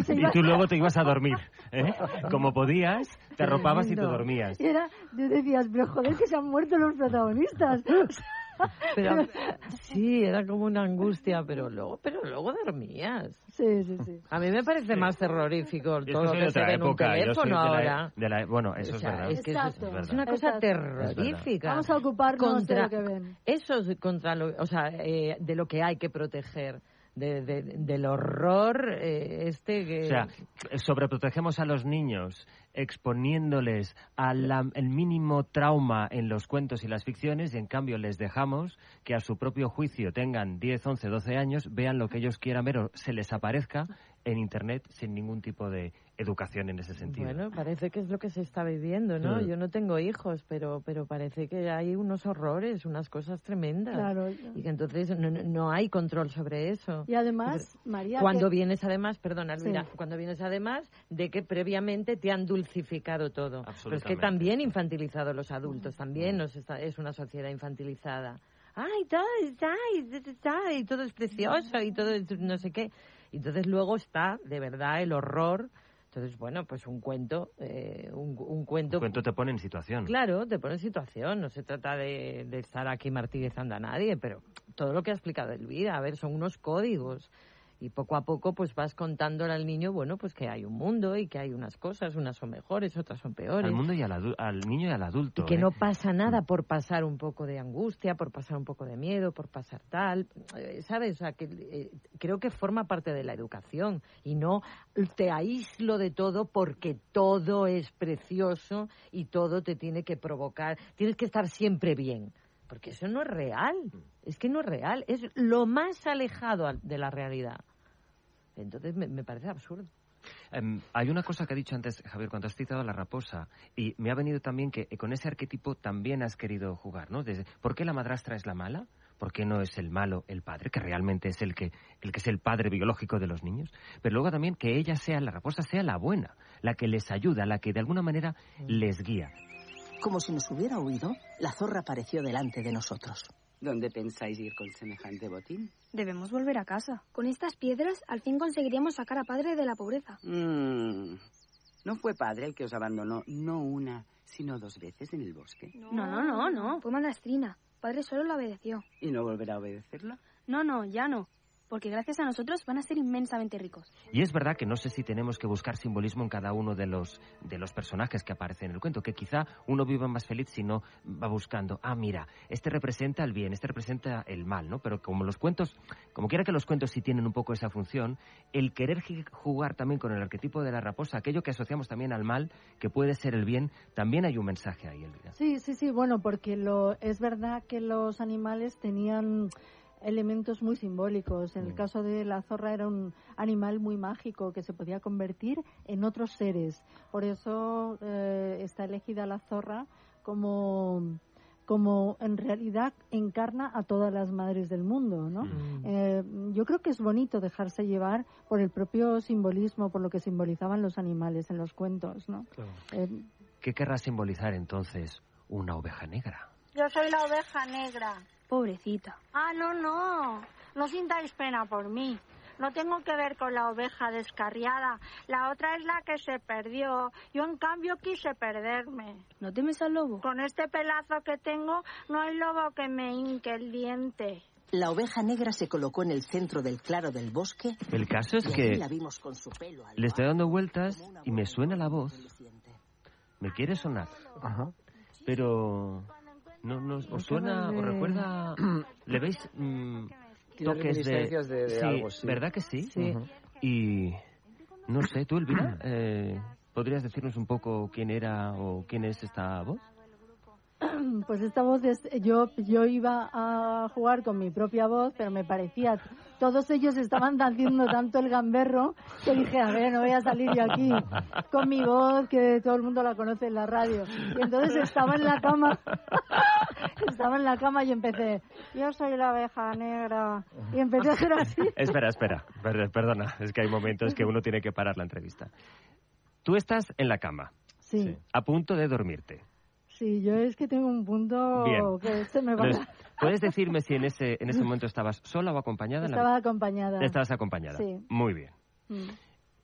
Y, tú luego te ibas a dormir, ¿eh? como podías, te arropabas y te dormías. Y era, decías, pero joder que se han muerto los protagonistas. Pero, sí, era como una angustia, pero luego, pero luego dormías. Sí, sí, sí. A mí me parece más terrorífico todo lo que se ve en un teléfono ahora. bueno, eso es verdad. Es, que es, una cosa terrorífica. Vamos a ocuparnos contra, de lo que ven. Eso es contra lo, o sea, eh, de lo que hay que proteger de, del horror eh, este que... O sea, sobreprotegemos a los niños exponiéndoles al mínimo trauma en los cuentos y las ficciones y en cambio les dejamos que a su propio juicio tengan 10, 11, 12 años, vean lo que ellos quieran ver o se les aparezca en Internet sin ningún tipo de educación en ese sentido. Bueno, parece que es lo que se está viviendo, ¿no? Yo no tengo hijos, pero pero parece que hay unos horrores, unas cosas tremendas. Claro. Y que entonces no, no hay control sobre eso. Y además, María... Cuando vienes además, perdona, Elvira, cuando vienes además de que previamente te han dulcificado todo. Pero es que también infantilizado los adultos, también nos es una sociedad infantilizada. Ay, todo está, y todo es precioso y todo es no sé qué. Y entonces luego está, de verdad, el horror. Entonces, bueno, pues un cuento, eh, un, cuento... Un cuento te pone en situación. Claro, te pone en situación. No se trata de, de estar aquí martirizando a nadie, pero todo lo que ha explicado Elvira, a ver, son unos códigos y poco a poco pues vas contándole al niño, bueno, pues que hay un mundo y que hay unas cosas, unas son mejores, otras son peores. Al mundo y al, al niño y al adulto. Y que ¿eh? no pasa nada por pasar un poco de angustia, por pasar un poco de miedo, por pasar tal, eh, ¿sabes? O sea, que eh, creo que forma parte de la educación y no te aíslo de todo porque todo es precioso y todo te tiene que provocar, tienes que estar siempre bien. Porque eso no es real, es que no es real, es lo más alejado de la realidad. Entonces me, parece absurdo. Em, hay una cosa que ha dicho antes, Javier, cuando has citado a la raposa, y me ha venido también que con ese arquetipo también has querido jugar, ¿no? Desde, ¿Por qué la madrastra es la mala? ¿Por qué no es el malo el padre, que realmente es el que, el que es el padre biológico de los niños? Pero luego también que ella sea, la raposa sea la buena, la que les ayuda, la que de alguna manera mm. les guía. Como si nos hubiera oído, la zorra apareció delante de nosotros. ¿Dónde pensáis ir con semejante botín? Debemos volver a casa. Con estas piedras al fin conseguiríamos sacar a padre de la pobreza. Mm. No fue padre el que os abandonó, no una, sino dos veces en el bosque. No, no, no, no. Fue madrastrina. Padre solo la obedeció. ¿Y no volverá a obedecerla? No, no, ya no porque gracias a nosotros van a ser inmensamente ricos. Y es verdad que no sé si tenemos que buscar simbolismo en cada uno de los, de los personajes que aparecen en el cuento, que quizá uno viva más feliz si no va buscando, ah, mira, este representa el bien, este representa el mal, ¿no? Pero como los cuentos, como quiera que los cuentos sí tienen un poco esa función, el querer jugar también con el arquetipo de la raposa, aquello que asociamos también al mal, que puede ser el bien, también hay un mensaje ahí, Elvira. Sí, sí, sí, bueno, porque lo, es verdad que los animales tenían elementos muy simbólicos. En el mm. caso de la zorra era un animal muy mágico que se podía convertir en otros seres. Por eso eh, está elegida la zorra como como en realidad encarna a todas las madres del mundo, ¿no? Mm. Eh, yo creo que es bonito dejarse llevar por el propio simbolismo, por lo que simbolizaban los animales en los cuentos, ¿no? Eh, ¿Qué querrá simbolizar entonces una oveja negra? Yo soy la oveja negra. Pobrecita. Ah, no, no. No sintáis pena por mí. No tengo que ver con la oveja descarriada. La otra es la que se perdió. Yo, en cambio, quise perderme. ¿No temes al lobo? Con este pelazo que tengo, no hay lobo que me hinque el diente. La oveja negra se colocó en el centro del claro del bosque. El caso es que le estoy dando vueltas y me suena la voz. Me quiere sonar. Ajá. Pero no, no, ¿Os suena, os recuerda? ¿Le veis mm, toques de, sí, algo, sí, ¿Verdad que sí? Sí. Y no sé, tú, Elvira, eh, ¿podrías decirnos un poco quién era o quién es esta voz? Pues esta voz, es, yo, yo iba a jugar con mi propia voz, pero me parecía, todos ellos estaban haciendo tanto el gamberro que dije, a ver, no voy a salir yo aquí con mi voz, que todo el mundo la conoce en la radio. Y entonces estaba en la cama estaba en la cama y empecé, yo soy la abeja negra. Y empecé a hacer así. Espera, espera, per- perdona, es que hay momentos que uno tiene que parar la entrevista. Tú estás en la cama, Sí, a punto de dormirte. Sí, yo es que tengo un punto Bien. que se me va. Entonces, ¿Puedes decirme si en ese, en ese momento estabas sola o acompañada? la- Estaba acompañada. Estabas acompañada. Sí. Muy bien. Mm.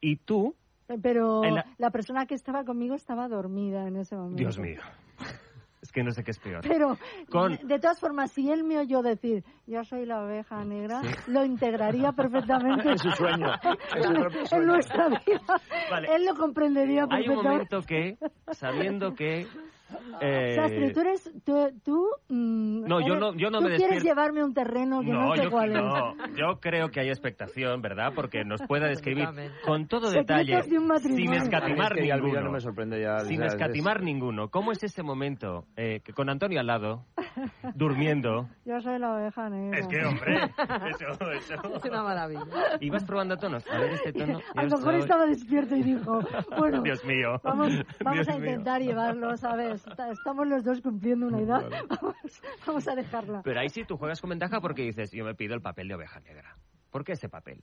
Y tú, Pero la- la... persona que estaba conmigo estaba dormida en ese momento. Dios mío, es que no sé qué es peor. Pero, Con- de todas formas, si él me oyó decir, yo soy la oveja negra, lo integraría perfectamente En su sueño, en su propio en sueño. nuestra vida. Vale. Él lo comprendería Hay un perfectamente. momento que, sabiendo que... eh, Sastre, tú eres, tú, tú, mm, No, yo eres- no- yo no tú me quieres llevarme a un terreno que no, sé yo, cuál no, es. yo creo que hay expectación, ¿verdad? Porque nos pueda describir con todo detalle, de sin escatimar Es que ninguno. no me sorprende ya. Sin ya, escatimar ninguno. ¿Cómo es ese momento eh, que con Antonio al lado, durmiendo? Yo soy la oveja negra. Es que, hombre, eso, eso. Es una maravilla. Y vas probando tonos. A ver, este tono. A lo yo mejor soy- estaba despierto y dijo, bueno, Dios mío. vamos, vamos Dios a mío. intentar llevarlo, ¿sabes? Está- Estamos los dos cumpliendo una edad, vamos, vamos a dejarla. Pero ahí sí tú juegas con ventaja porque dices, yo me pido el papel de oveja negra. ¿Por qué ese papel?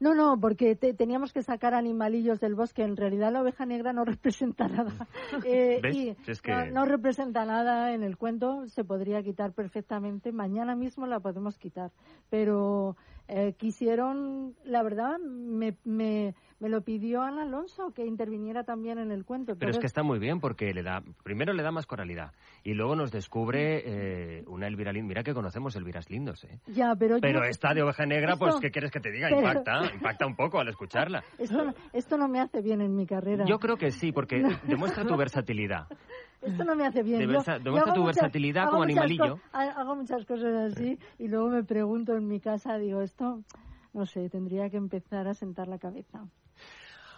No, no, porque te- teníamos que sacar animalillos del bosque. En realidad la oveja negra no representa nada. Eh, ¿Ves? y Es que- no, no representa nada en el cuento. Se podría quitar perfectamente. Mañana mismo la podemos quitar. Pero eh, quisieron, la verdad, me, me, me lo pidió Ana Alonso que interviniera también en el cuento. Pero es que está muy bien porque le da, primero le da más coralidad y luego nos descubre eh, una Elvira Lindos. Mira que conocemos Elviras Lindos, ¿eh? Ya, pero, yo- Pero esta de oveja negra, pues, ¿qué quieres que te diga? pero- Impacta, impacta un poco al escucharla. esto, no- esto no me hace bien en mi carrera. Yo creo que sí, porque demuestra tu versatilidad. Esto no me hace bien. Yo- yo demuestra tu muchas- versatilidad como animalillo. Hago muchas cosas así y luego me pregunto en mi casa, digo, esto, no sé, tendría que empezar a sentar la cabeza.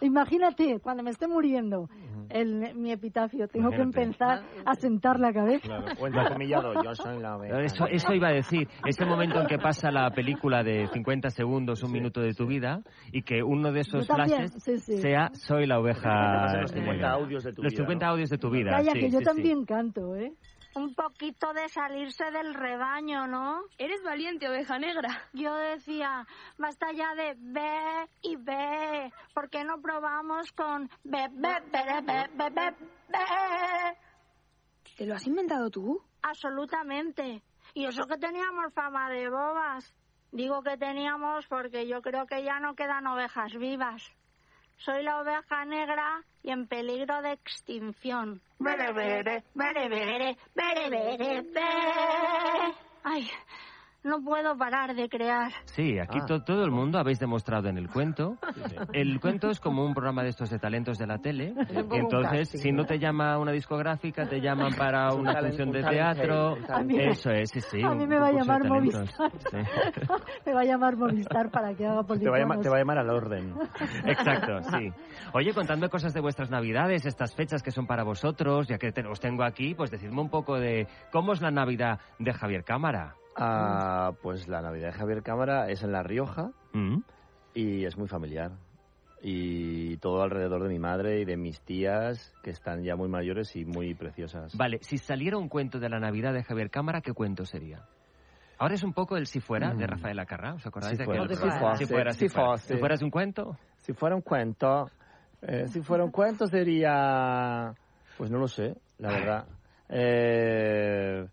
Imagínate, cuando me esté muriendo, el, mi epitafio, tengo que empezar a sentar la cabeza. Claro. O yo soy la oveja. Eso, eso iba a decir, ese momento en que pasa la película de 50 segundos, un minuto de tu vida, y que uno de esos flashes sí, sí. sea soy la oveja. Los 50 negra. audios de tu Los vida, 50 ¿no? audios de tu vida. Calla, sí, que yo sí, sí. también canto, ¿eh? Un poquito de salirse del rebaño, ¿no? Eres valiente, oveja negra. Yo decía, basta ya de ve y ve. ¿Por qué no probamos con be, be, be, be, be, be, be? ¿Te lo has inventado tú? Absolutamente. Y eso que teníamos fama de bobas. Digo que teníamos porque yo creo que ya no quedan ovejas vivas. Soy la oveja negra y en peligro de extinción. Bere, bere, bere, bere, bere, bere, bere. Ay, no puedo parar de crear. Sí, aquí Ah. to- todo el mundo habéis demostrado en el cuento. El cuento es como un programa de estos de talentos de la tele. Y entonces, si no te llama una discográfica, te llaman para Un una función un de teatro. Eso es, sí, sí. A mí me va a llamar. Movistar. Sí. me va a llamar Movistar para que haga Te políticos. va, a llamar, te va a llamar al orden. Exacto, sí. Oye, contando cosas de vuestras navidades, estas fechas que son para vosotros, ya que te- os tengo aquí, pues decidme un poco de cómo es la Navidad de Javier Cámara. Ah, pues la Navidad de Javier Cámara es en La Rioja Mm. y es muy familiar. Y todo alrededor de mi madre y de mis tías, que están ya muy mayores y muy preciosas. Vale, si saliera un cuento de la Navidad de Javier Cámara, ¿qué cuento sería? Ahora es un poco el Si fuera de Mm. Rafael Acarrá, ¿os acordáis Si de fuera, si fuera. Si fuera, si Si fuera. Si un cuento. Si fuera un cuento, eh, si fuera un cuento sería, pues no lo sé, la verdad. Eh,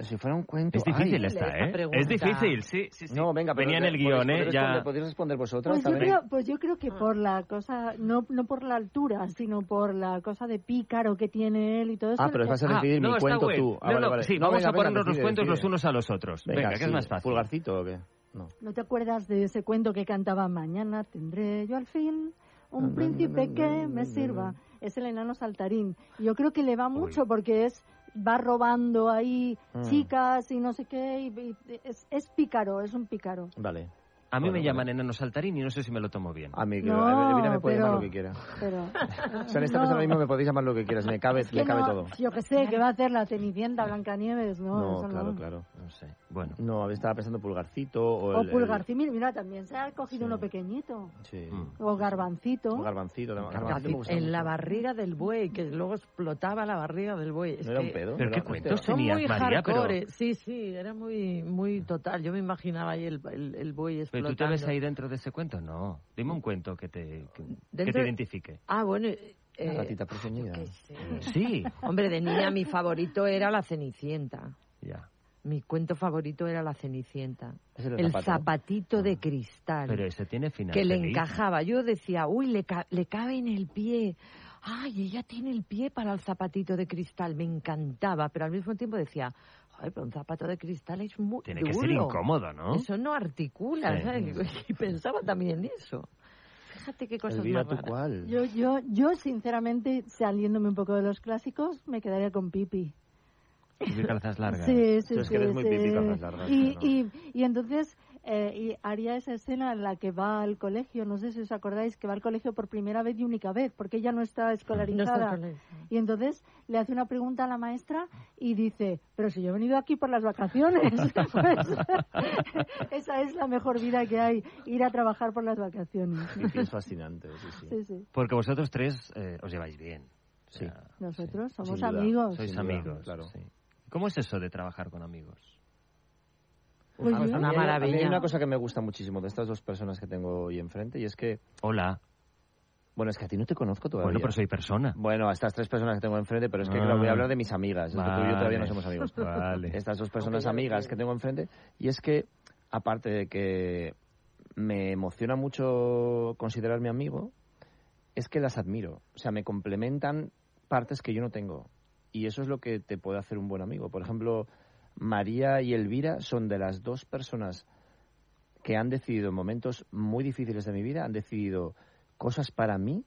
si fuera un cuento, Es difícil ay, esta, ¿eh? pregunta. Es difícil, sí, sí, sí. No, venga, pero Venía en el guion, ¿eh? Ya... responder- podéis responder vosotras Pues yo, también. creo, pues yo creo que por la cosa, no, no por la altura, sino por la cosa de pícaro que tiene él y todo eso. Ah, pero vas a Ah, decidir no, mi está cuento tú. Ah, No, vale, no, vale. Sí, No, vamos venga, a venga, ponernos los decide, cuentos los decide. unos a los otros. Venga, que es sí. más fácil. ¿Pulgarcito o qué? No. ¿No te acuerdas de ese cuento que cantaba Mañana tendré yo al fin un príncipe que me sirva? Es el enano saltarín. Yo creo que le va mucho porque es va robando ahí Mm. chicas y no sé qué. y- y es, es pícaro, es un pícaro. Vale. A mí Bueno, me vale. llaman enano saltarín y no sé si me lo tomo bien. A mí, que No, a Elvira me puede pero- llamar lo que quiera. Pero, O sea, en esta no, ahora mismo me podéis llamar lo que quieras, me cabe, es que me cabe no, todo. Yo que sé, que va a hacer la Cenicienta, Blancanieves, ¿no? No, eso claro, claro. No sé. Bueno. No, estaba pensando pulgarcito o... O el- el- pulgarcito, mira, mira, también se ha cogido uno pequeñito. Sí. O garbancito. Un garbancito. garbancito en la barriga del buey, que luego explotaba la barriga del buey. Es ¿No era un que- pedo? Pero ¿Era qué cuentos? Son tenías, muy María, pero... hardcore. Sí, sí, era muy muy total. Yo me imaginaba ahí el, el, el buey ¿Pero explotando. tú te ves ahí dentro de ese cuento? No. Dime un cuento que te, que, que te de- identifique. Ah, bueno. eh, La gatita presuñida. Sí. Hombre, de niña mi favorito era la Cenicienta. Ya. Mi cuento favorito era la Cenicienta. El zapatito de cristal. Pero ese tiene final que le encajaba. Yo decía, uy, le, ca- le cabe en el pie. Ay, ella tiene el pie para el zapatito de cristal. Me encantaba, pero al mismo tiempo decía, ay, pero un zapato de cristal es muy Tiene que ser incómodo, ¿no? Eso no articula, Sí. ¿sabes? Y pensaba también en eso. Fíjate qué cosas Elvira, más ¿tú raras. cuál? Yo, yo, yo, sinceramente, saliéndome un poco de los clásicos, me quedaría con Pipi. Y calzas largas. Sí, sí, Tú es sí. que eres muy sí. Pipi, calzas largas, Y, ¿no? y, y entonces eh, y haría esa escena en la que va al colegio, no sé si os acordáis, que va al colegio por primera vez y única vez, porque ella no está No escolarizada. está. Y entonces le hace una pregunta a la maestra y dice, pero si yo he venido aquí por las vacaciones. Pues, esa es la mejor vida que hay, ir a trabajar por las vacaciones. Pipi es fascinante, sí, sí. Sí, sí. Porque vosotros tres eh, os lleváis bien. O Sí. sea, Nosotros somos amigos. Sois amigos. claro. ¿Cómo es eso de trabajar con amigos? Pues A mí yo- una maravilla. Hay una cosa que me gusta muchísimo de estas dos personas que tengo hoy enfrente y es que, Hola. bueno, es que a ti no te conozco todavía. Bueno, pero soy persona. Bueno, a estas tres personas que tengo enfrente, pero es que Ah. claro, voy a hablar de mis amigas. Es que tú y yo todavía no Vale. somos amigos. Vale. Estas dos personas amigas que tengo enfrente. Y es que, aparte de que me emociona mucho considerar mi amigo, es que las admiro. O sea, me complementan partes que yo no tengo. Y eso es lo que te puede hacer un buen amigo. Por ejemplo, María y Elvira son de las dos personas que han decidido en momentos muy difíciles de mi vida, han decidido cosas para mí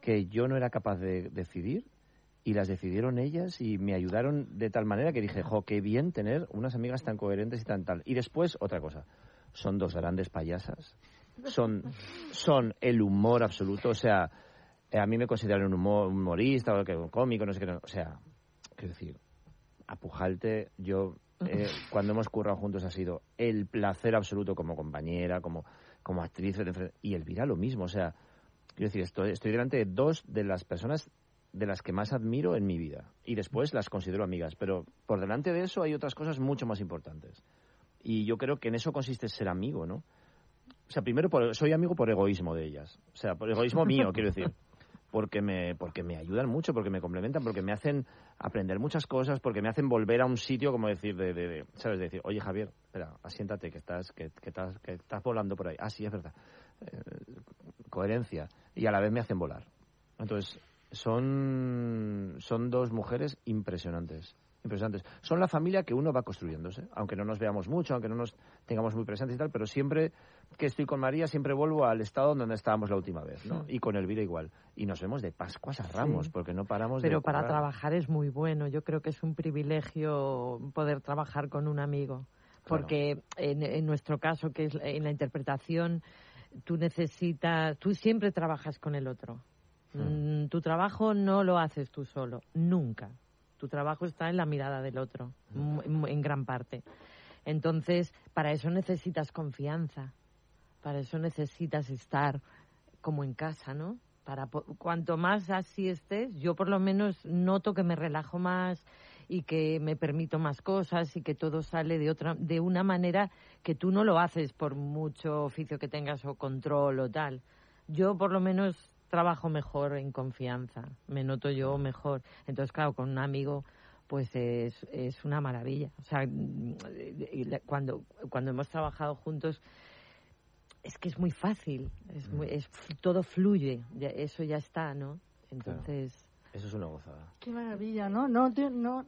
que yo no era capaz de decidir y las decidieron ellas y me ayudaron de tal manera que dije, jo, qué bien tener unas amigas tan coherentes y tan tal. Y después, otra cosa, son dos grandes payasas, son, son el humor absoluto, o sea, eh, a mí me consideran un, humor, humorista o que un cómico, no sé qué, no- o sea, quiero decir, a Pujalte, yo, eh, cuando hemos currado juntos ha sido el placer absoluto como compañera, como, como actriz, y Elvira lo mismo, o sea, quiero decir, estoy, estoy delante de dos de las personas de las que más admiro en mi vida, y después las considero amigas, pero por delante de eso hay otras cosas mucho más importantes. Y yo creo que en eso consiste ser amigo, ¿no? O sea, primero por- soy amigo por egoísmo de ellas. O sea, por egoísmo mío, quiero decir. Porque me, porque me ayudan mucho, porque me complementan, porque me hacen aprender muchas cosas, porque me hacen volver a un sitio, como decir, de, de- de- ¿sabes? De decir, oye Javier, espera, asiéntate, que estás, que, que estás, que estás volando por ahí. Ah, sí, es verdad. Eh, coherencia. Y a la vez me hacen volar. Entonces, son, son dos mujeres impresionantes. Impresionantes. Son la familia que uno va construyéndose, aunque no nos veamos mucho, aunque no nos tengamos muy presentes y tal, pero siempre que estoy con María, siempre vuelvo al estado donde estábamos la última vez, ¿no? Y con Elvira igual. Y nos vemos de Pascuas a Ramos, Sí. porque no paramos de. Pero para trabajar es muy bueno. Yo creo que es un privilegio poder trabajar con un amigo. Porque en, en nuestro caso, que es en la interpretación, tú necesitas, tú siempre trabajas con el otro. Mm, tu trabajo no lo haces tú solo, nunca. Tu trabajo está en la mirada del otro, m- en gran parte. Entonces, para eso necesitas confianza, para eso necesitas estar como en casa, ¿no? Para cuanto más así estés, yo por lo menos noto que me relajo más y que me permito más cosas y que todo sale de otra de una manera que tú no lo haces por mucho oficio que tengas o control o tal. Yo por lo menos trabajo mejor en confianza, me noto yo mejor. Entonces, claro, con un amigo pues es, es una maravilla. O sea, mm, cuando, cuando hemos trabajado juntos es que es muy fácil, es, muy- es todo fluye, ya- eso ya está, ¿no? Entonces, Eso es una gozada. Qué maravilla, ¿no? No,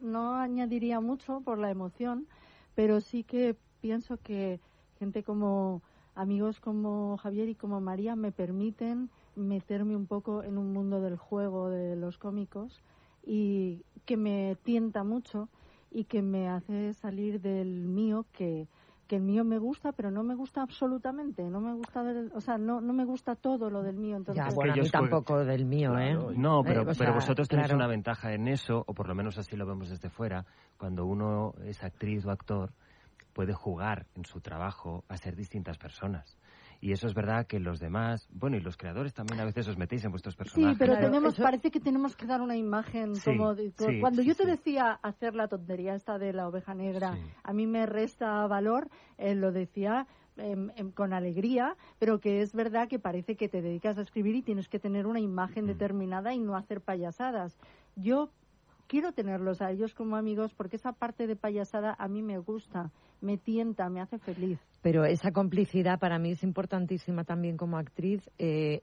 no añadiría mucho por la emoción, pero sí que pienso que gente como amigos como Javier y como María me permiten meterme un poco en un mundo del juego de los cómicos y que me tienta mucho y que me hace salir del mío que que el mío me gusta, pero no me gusta absolutamente, no me gusta, del- o sea, no, no me gusta todo lo del mío. Entonces, ya, bueno, a mí tampoco del mío, ¿eh? No, pero, Eh, pero sea, vosotros tenéis claro. una ventaja en eso, o por lo menos así lo vemos desde fuera, cuando uno es actriz o actor, puede jugar en su trabajo a ser distintas personas. Y eso es verdad que los demás, bueno, y los creadores también a veces os metéis en vuestros personajes. Sí, pero tenemos, parece que tenemos que dar una imagen como... cuando yo te decía hacer la tontería esta de la oveja negra, a mí me resta valor, eh, lo decía em, em, con alegría, pero que es verdad que parece que te dedicas a escribir y tienes que tener una imagen mm. determinada y no hacer payasadas. Yo quiero tenerlos a ellos como amigos porque esa parte de payasada a mí me gusta, me tienta, me hace feliz. Pero esa complicidad para mí es importantísima también como actriz eh,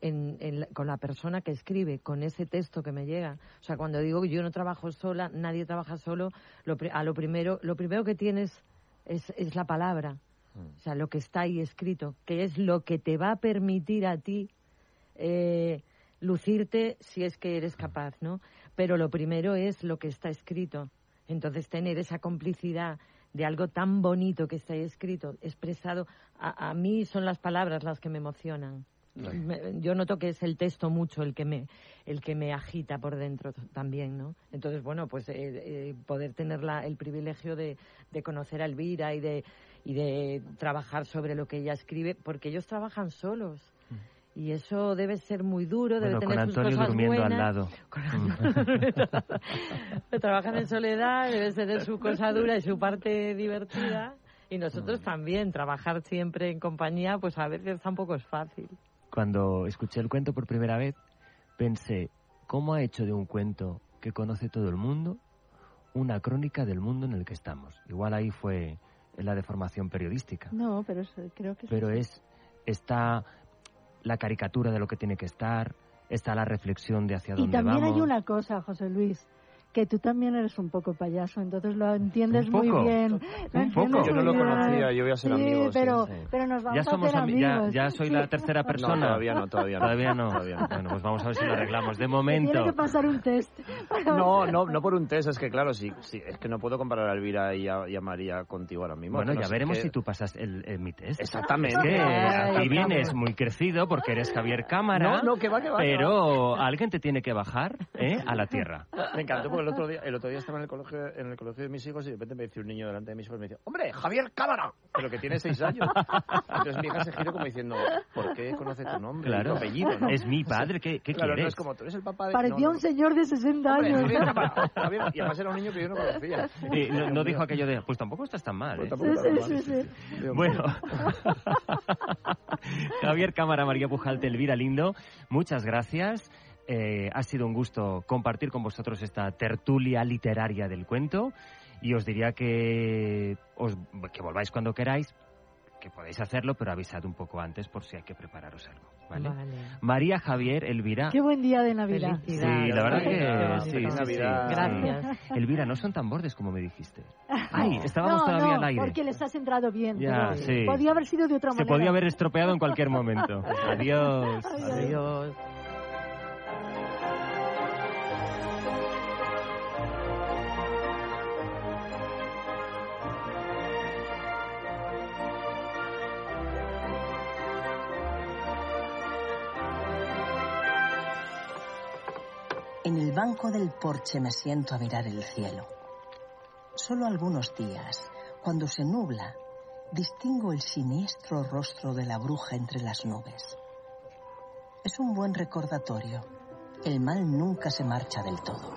con la persona que escribe, con ese texto que me llega. O sea, cuando digo que yo no trabajo sola, nadie trabaja solo, lo, a lo primero, lo primero que tienes es, es la palabra, mm. o sea, lo que está ahí escrito, que es lo que te va a permitir a ti eh, lucirte si es que eres capaz, ¿no? Pero lo primero es lo que está escrito. Entonces, tener esa complicidad de algo tan bonito que está escrito, expresado, a, mí son las palabras las que me emocionan. yo noto que es el texto mucho el que me el que me agita por dentro también, ¿no? Entonces, bueno, pues eh, eh, poder tener el privilegio de, de, conocer a Elvira y de, y de trabajar sobre lo que ella escribe, porque ellos trabajan solos. Y eso debe ser muy duro, debe tener con sus Antonio cosas durmiendo buenas. al lado. Trabajan en soledad, debe tener su cosa dura y su parte divertida. Y nosotros también, trabajar siempre en compañía, pues a veces tampoco es fácil. Cuando escuché el cuento por primera vez, pensé, ¿cómo ha hecho de un cuento que conoce todo el mundo una crónica del mundo en el que estamos? Igual ahí fue la deformación periodística. No, pero creo que... Pero es, está la caricatura de lo que tiene que estar, está la reflexión de hacia dónde vamos. Y también hay una cosa, José Luis, que tú también eres un poco payaso, entonces lo entiendes muy bien. un poco. Yo no lo conocía, yo voy a ser sí, amigo. Pero, pero nos vamos ya somos a hacer amigos. Ya, ya soy la tercera persona. No, todavía no, todavía no. Todavía no. Bueno, pues vamos a ver si lo arreglamos. De momento. Tiene que pasar un test. No, no, no por un test, es que claro, sí, sí es que no puedo comparar a Elvira y a, y a María contigo ahora mismo. Bueno, no ya veremos si tú pasas el, mi test. Exactamente. Es que aquí vienes muy crecido porque eres Javier Cámara. No, no, que va, que va. Pero alguien te tiene que bajar ¿eh? a la tierra. Me encantó porque el otro día, el otro día estaba en el colegio, en el colegio de mis hijos y de repente me dice un niño delante de mis hijos y me dice, hombre, Javier Cámara, pero que tiene seis años. Entonces mi hija se giró como diciendo, ¿por qué conoce tu nombre claro. tu apellido? ¿no? Es mi padre, ¿qué, qué claro, quieres? No es como tú eres el papá de... Parecía no, un señor de 60 hombre, años. Javier Cámara, Javier, y además era un niño que yo no conocía. Y no, no dijo aquello de, pues tampoco estás tan mal, ¿eh? Pues sí, sí, sí, sí. Bueno, Javier Cámara, María Pujalte, Elvira Lindo, muchas gracias. Eh, ha sido un gusto compartir con vosotros esta tertulia literaria del cuento y os diría que, os, que volváis cuando queráis, que podéis hacerlo, pero avisad un poco antes por si hay que prepararos algo. ¿vale? María Javier, Elvira. Qué buen día de Navidad. Sí, la verdad que sí, sí, sí, Gracias. Elvira, no son tan bordes como me dijiste. Ay, estábamos todavía no, al aire. porque les has entrado bien. Ya, pero sí. Podía haber sido de otra Se manera. podía haber estropeado en cualquier momento. Adiós. Adiós. En el banco del porche me siento a mirar el cielo. Solo algunos días, cuando se nubla, distingo el siniestro rostro de la bruja entre las nubes. Es un buen recordatorio. El mal nunca se marcha del todo.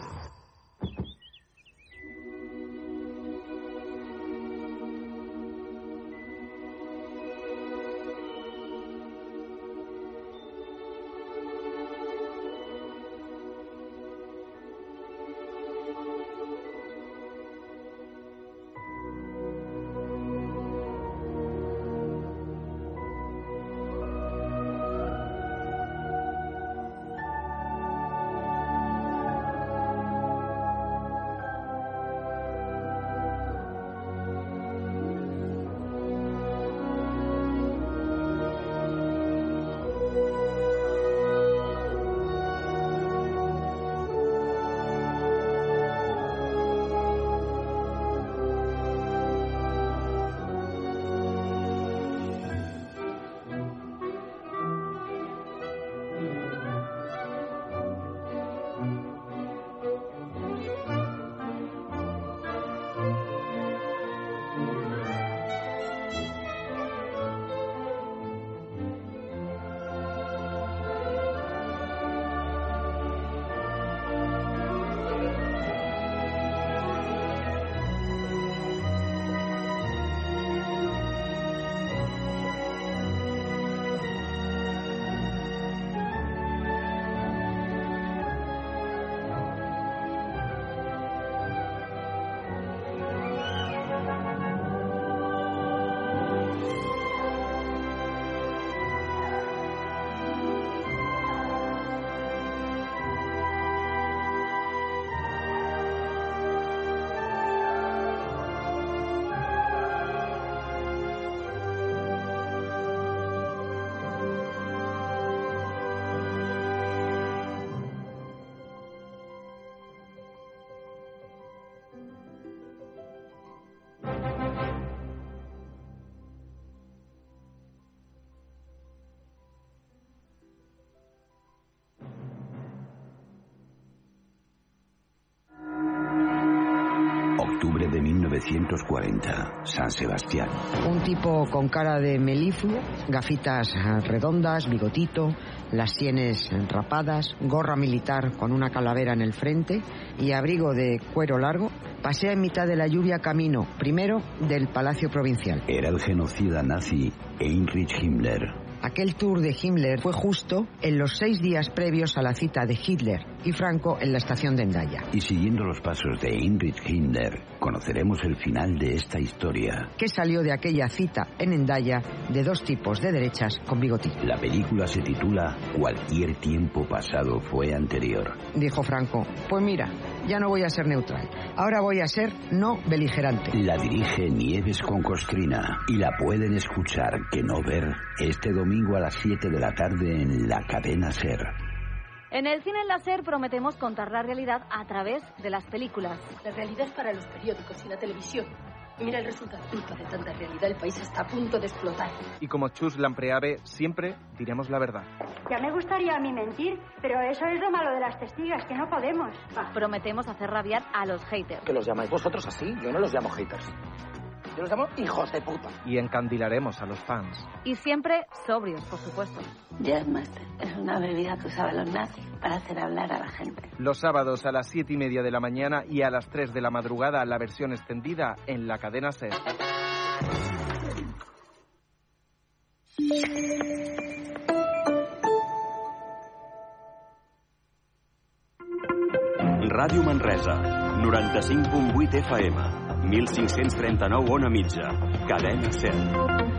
1940, San Sebastián. Un tipo con cara de melífluo, gafitas redondas, bigotito, las sienes rapadas, gorra militar con una calavera en el frente y abrigo de cuero largo, pasea en mitad de la lluvia camino, primero, del Palacio Provincial. Era el genocida nazi Heinrich Himmler, Aquel tour de Himmler fue justo en los seis días previos a la cita de Hitler y Franco en la estación de Endaya. Y siguiendo los pasos de Heinrich Himmler, conoceremos el final de esta historia. ¿Qué salió de aquella cita en Endaya de dos tipos de derechas con bigotí? La película se titula Cualquier tiempo pasado fue anterior. Dijo Franco, pues mira, ya no voy a ser neutral. Ahora voy a ser no beligerante. La dirige Nieves con Costrina y la pueden escuchar que no ver este domingo a las 7 de la tarde en la cadena Ser. En el cine láser prometemos contar la realidad a través de las películas. La realidad para los periódicos y la televisión. Mira el resultado. De tanta realidad, el país está a punto de explotar. Y como Chus Lampreave, siempre diremos la verdad. Ya me gustaría a mí mentir, pero eso es lo malo de las testigas, que no podemos. Prometemos hacer rabiar a los haters. ¿Que los llamáis vosotros así? Yo no los llamo haters. Yo los llamo hijos de puta. Y encandilaremos a los fans. Y siempre sobrios, por supuesto. Jazzmaster es una bebida que usaban los nazis para hacer hablar a la gente. Los sábados a las siete y media de la mañana y a las 3 de la madrugada la versión extendida en la cadena SER. Ràdio Manresa, 95.8 FM, 1539 on a mitja, cadena 100.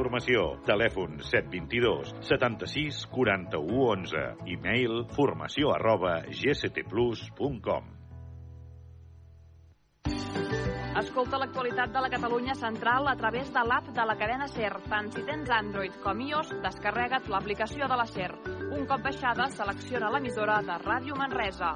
Formació. Telèfon 722 76 41 11. E-mail formació arroba gctplus.com. Escolta l'actualitat de la Catalunya central a través de l'app de la cadena SER. Tant si tens Android com iOS, descarrega't l'aplicació de la SER. Un cop baixada, selecciona l'emissora de Ràdio Manresa.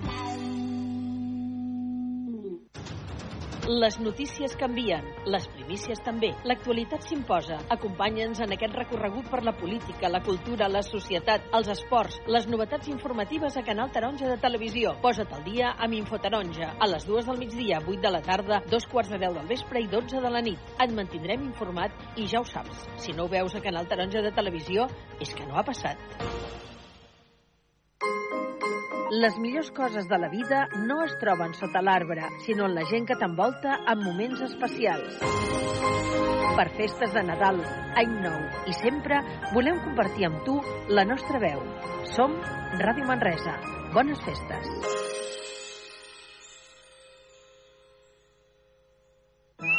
Les notícies canvien, les primícies també. L'actualitat s'imposa. Acompanya'ns en aquest recorregut per la política, la cultura, la societat, els esports, les novetats informatives a Canal Taronja de Televisió. Posa't al dia amb Infotaronja. A les dues del migdia, 8 de la tarda, dos quarts de 10 del vespre i 12 de la nit. Et mantindrem informat i ja ho saps. Si no ho veus a Canal Taronja de Televisió, és que no ha passat. Les millors coses de la vida no es troben sota l'arbre, sinó en la gent que t'envolta en moments especials. Per festes de Nadal, Any Nou i sempre volem compartir amb tu la nostra veu. Som Ràdio Manresa. Bones festes.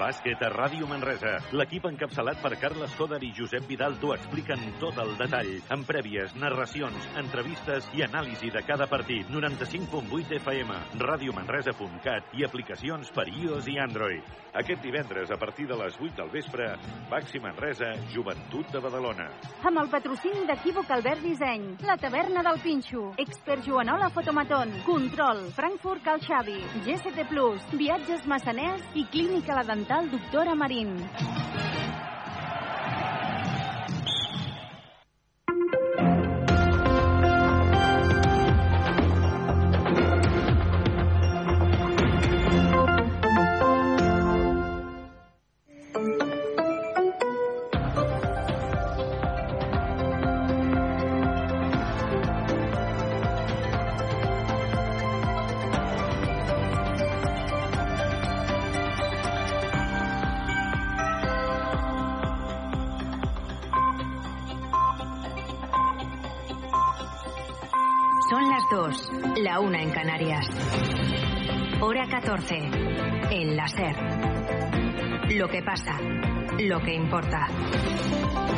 Bàsquet a Ràdio Manresa. L'equip encapçalat per Carles Coder i Josep Vidal t'ho expliquen tot el detall, amb prèvies, narracions, entrevistes i anàlisi de cada partit. 95.8 FM, radiomanresa.cat i aplicacions per iOS i Android. Aquest divendres, a partir de les 8 del vespre, Baxi Manresa, Joventut de Badalona. Amb el patrocini d'Equívoc Albert Disseny, la taverna del Pinxo, Expert Joanola Fotomaton, Control, Frankfurt Cal Xavi, GST Plus, Viatges Massaners i Clínica La Dental Doctora Marín. Hora 14. En la SER. Lo que pasa, lo que importa.